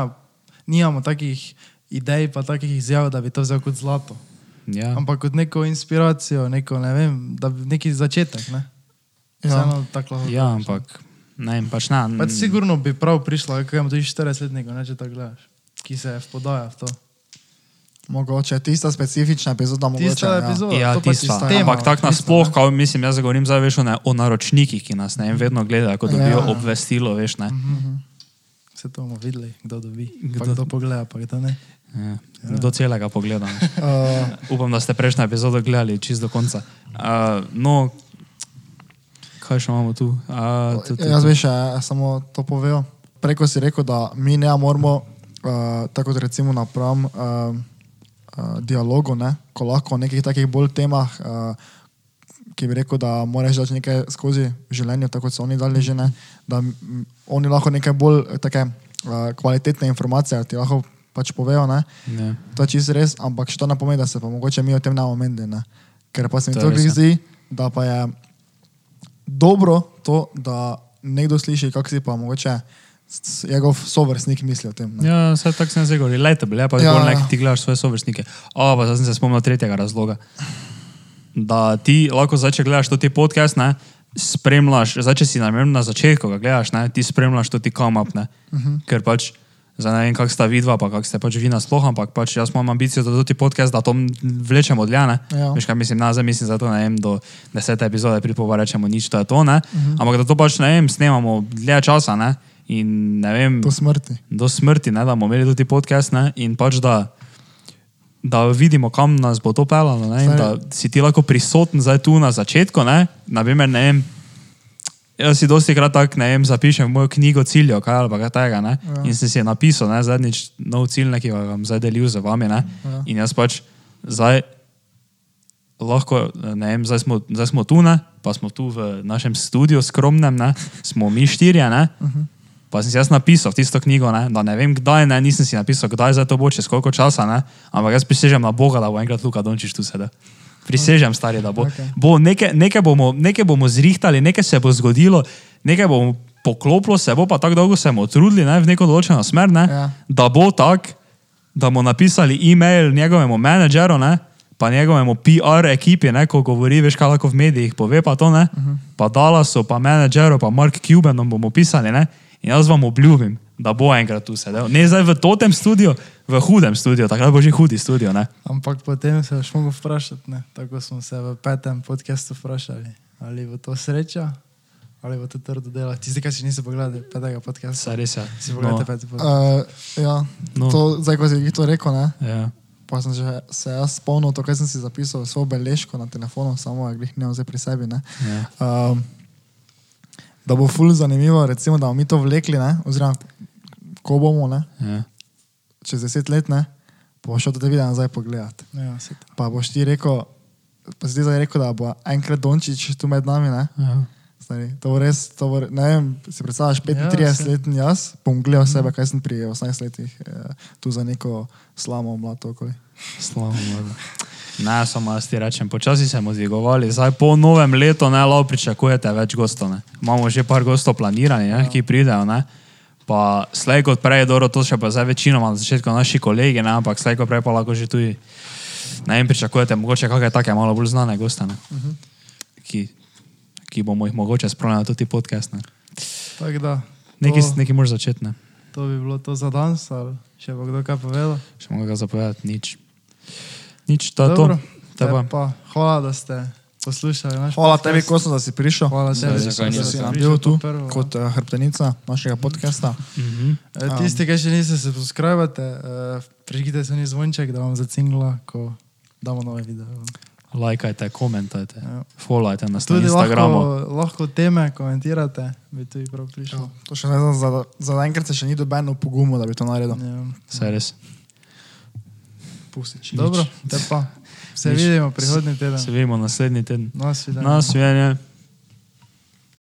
nimamo takih idej, pa takih izjav, da bi to vzel kot zlato. Ja. Ampak kot neko inspiracijo, neko, ne vem, da bi neki začetek. Ne? Ja. Tako ja, ampak ne, vem, pač ne. Pač sigurno bi prav prišlo, kaj imamo tudi 40-letnikov, ne če tako gledaš, ki se podaja v to. Mogoče tista specifična epizoda, mogoče. Tista ja. epizoda. Ja, pa tista. tista tema, Ampak tako nasploh, kao, mislim, jaz govorim zdaj veš o, ne, o naročnikih, ki nas ne vedno gledajo, ko dobijo Ja. ja. obvestilo, veš ne. Vse to bomo videli, kdo dobi, kdo, pa Kdo- pogleda, pa kdo ne. Ja. Do celega pogleda. Uh, Upam, da ste prejšnjo epizodo gledali čist do konca. Uh, no, kaj še imamo tu? Uh, tu, tu, jaz tu. veš, ja, samo to povejo. Preko si rekel, da mi ne moramo, uh, tako recimo napram uh, uh, dialogu, ne, ko lahko o nekih takih bolj temah, uh, ki bi rekel, da moraš dati nekaj skozi v življenju, tako kot so oni dali že ne, da oni lahko nekaj bolj eh, take uh, kvalitetne informacije ti lahko pač povejo, ne. Ja. To je čisto res, ampak še to ne pomeni, da se pa mogoče mi o tem ne ne. Ker pa se mi To res, ja. zdi, da pa je dobro to, da nekdo sliši, kako si pa mogoče njegov sovrstnik misli o tem. Ne. Ja, vse tako sem se govoril, relatable, ja, pa Ja, ja, bolj ja. nek ti gledaš svoje sovrstnike. O, pa zdaj sem se spomnil tretjega razloga. Da ti lahko zdaj, če gledaš to ti podcast, ne, spremljaš, zdaj če si namerno na začetku ga gledaš, ne, ti spremljaš to ti come up, ne, uh Mhm. -huh. ker pač. Zdaj ne vem, kako sta vidva, pa kako ste pač vi nasploh, ampak pač jaz imam ambicijo, da tudi podcast, da to vlečemo dlje, ne? Ja. Veš kaj mislim, na zdaj mislim, zato ne vem, do desete epizode pripova rečemo nič, to je to, ne? Uh -huh. Ampak da to pač, ne vem, snemamo dlje časa, ne? In ne vem, Do smrti. do smrti, ne, da bomo imeli tudi podcast ne, in pač da, da vidimo, kam nas bo to pelalo. Ne, Saj- da si ti lahko prisoten zdaj tu na začetku. Ne, naprimer, ne vem, jaz si dosti krat tako ne vem, zapišem v mojo knjigo ciljev, kaj ali kaj tega. Ne, ja. In sem si napisal, ne, zadnjič nov cilj, ki bom zdaj delil z vami. Ne, ja. In jaz pač zdaj lahko, ne vem, zdaj smo, zdaj smo tu, ne, pa smo tu v našem studiu skromnem, ne, smo mi štirje, ne, uh -huh. Pa sem si jaz napisal tisto knjigo, ne, da ne vem kdaj, ne, nisem si napisal, kdaj za to bo, čez koliko časa, ne, ampak jaz prisežem na Boga, da bo enkrat Luka Dončiš tu sedel. Prisežem, stari, da bo. Okej. bo nekaj, nekaj, bomo, nekaj bomo zrihtali, nekaj se bo zgodilo, nekaj bomo poklopilo, se bo pa tako dolgo se bomo trudili ne, v neko določeno smer, ne, Ja. da bo tako, da bomo napisali e-mail njegovemu menedžeru, ne, pa njegovemu PR ekipi, ne, ko govori, veš, kaj lahko v medijih pove, pa to ne, uh -huh. pa Dallasu, pa menedžeru, pa Mark Cubanom bomo pisali, ne, in jaz vam obljubim, da bo enkrat tu sedel. Ne zdaj v totem studiu, v hudem studiu, takrat bo že hudi studio, ne. Ampak potem se boš mogel vprašati, ne? tako smo se v petem podkastu vprašali, ali bo to sreča, ali bo to trdo delo. Tisti, ki si nisi pogledal petega podcasta, Saj res je. si pogledal peti podcast. Uh, ja, No. no. to, zdaj, ko si jih to rekel, ne, Ja. pa sem že, se jaz spomnil to, kar sem si zapisal, svojo beležko na telefonu, samo jih nimam zdaj pri sebi. Ne. Ja. Um, da bo ful zanimivo, recimo, da bomo mi to vlekli, ne, oziroma ko bomo, ne, Ja. čez deset let, ne, pa boš šel te videa nazaj pogledat. Ja. Pa boš ti rekel, pa si ti zdaj rekel, da bo enkrat Dončić tu med nami, ne. Ja. Stari, to bo res, to bo, ne vem, si predstavljaš 35 Ja, ja, jaz, bom gledal sebe, kaj sem pri 18 letih eh, tu za neko slamo mlato okoli. Slavo, Bogu. Ne, samo jaz ti rečem, počasi se bomo dvigovali. Zdaj po novem letu ne lao pričakujete več gostov. Ne. Imamo že par gostov planiranih, ne, ki pridejo. Ne. Pa slej kot prej, dobro, to še pa zdaj večinoma na začetku naši kolegi, ne, ampak slej kot prej pa lahko že tudi, ne vem, pričakujete mogoče kakšne take malo bolj znane goste, ne, uh -huh. ki, ki bomo jih mogoče spravili na tudi podcast. Ne. Tako da, Nekaj, nekaj moraš začeti, ne. to bi bilo to za danes, ali še bo kdo kaj povedal. Še mogo ga zapovedati, nič. Nič, to je to. Dobro, To je te pa. pa, hvala, da ste poslušali Hvala podcast. tebi, Kosto, da si prišel. Hvala tebi, Zdaj, da si nam bil tu to prvo, kot uh, hrbtenica našega podcasta. Mhm. E, Tisti, ki še niste se subskrbite, uh, prižgite se ni zvonček, da vam zacingla, ko damo nove videe. Lajkajte, komentajte, Ja. followajte nas na Tudi Instagramu. lahko, lahko teme komentirate, bi tudi prav prišel. Ja, to še ne znam, za, za enkrat se še ni dobeno pogumo, da bi to naredil. Ja. Saj res. Pustič. Dobro, te pa. Se vidimo prihodnji teden. Se vidimo naslednji teden. Nas vidimo. Nas videnje.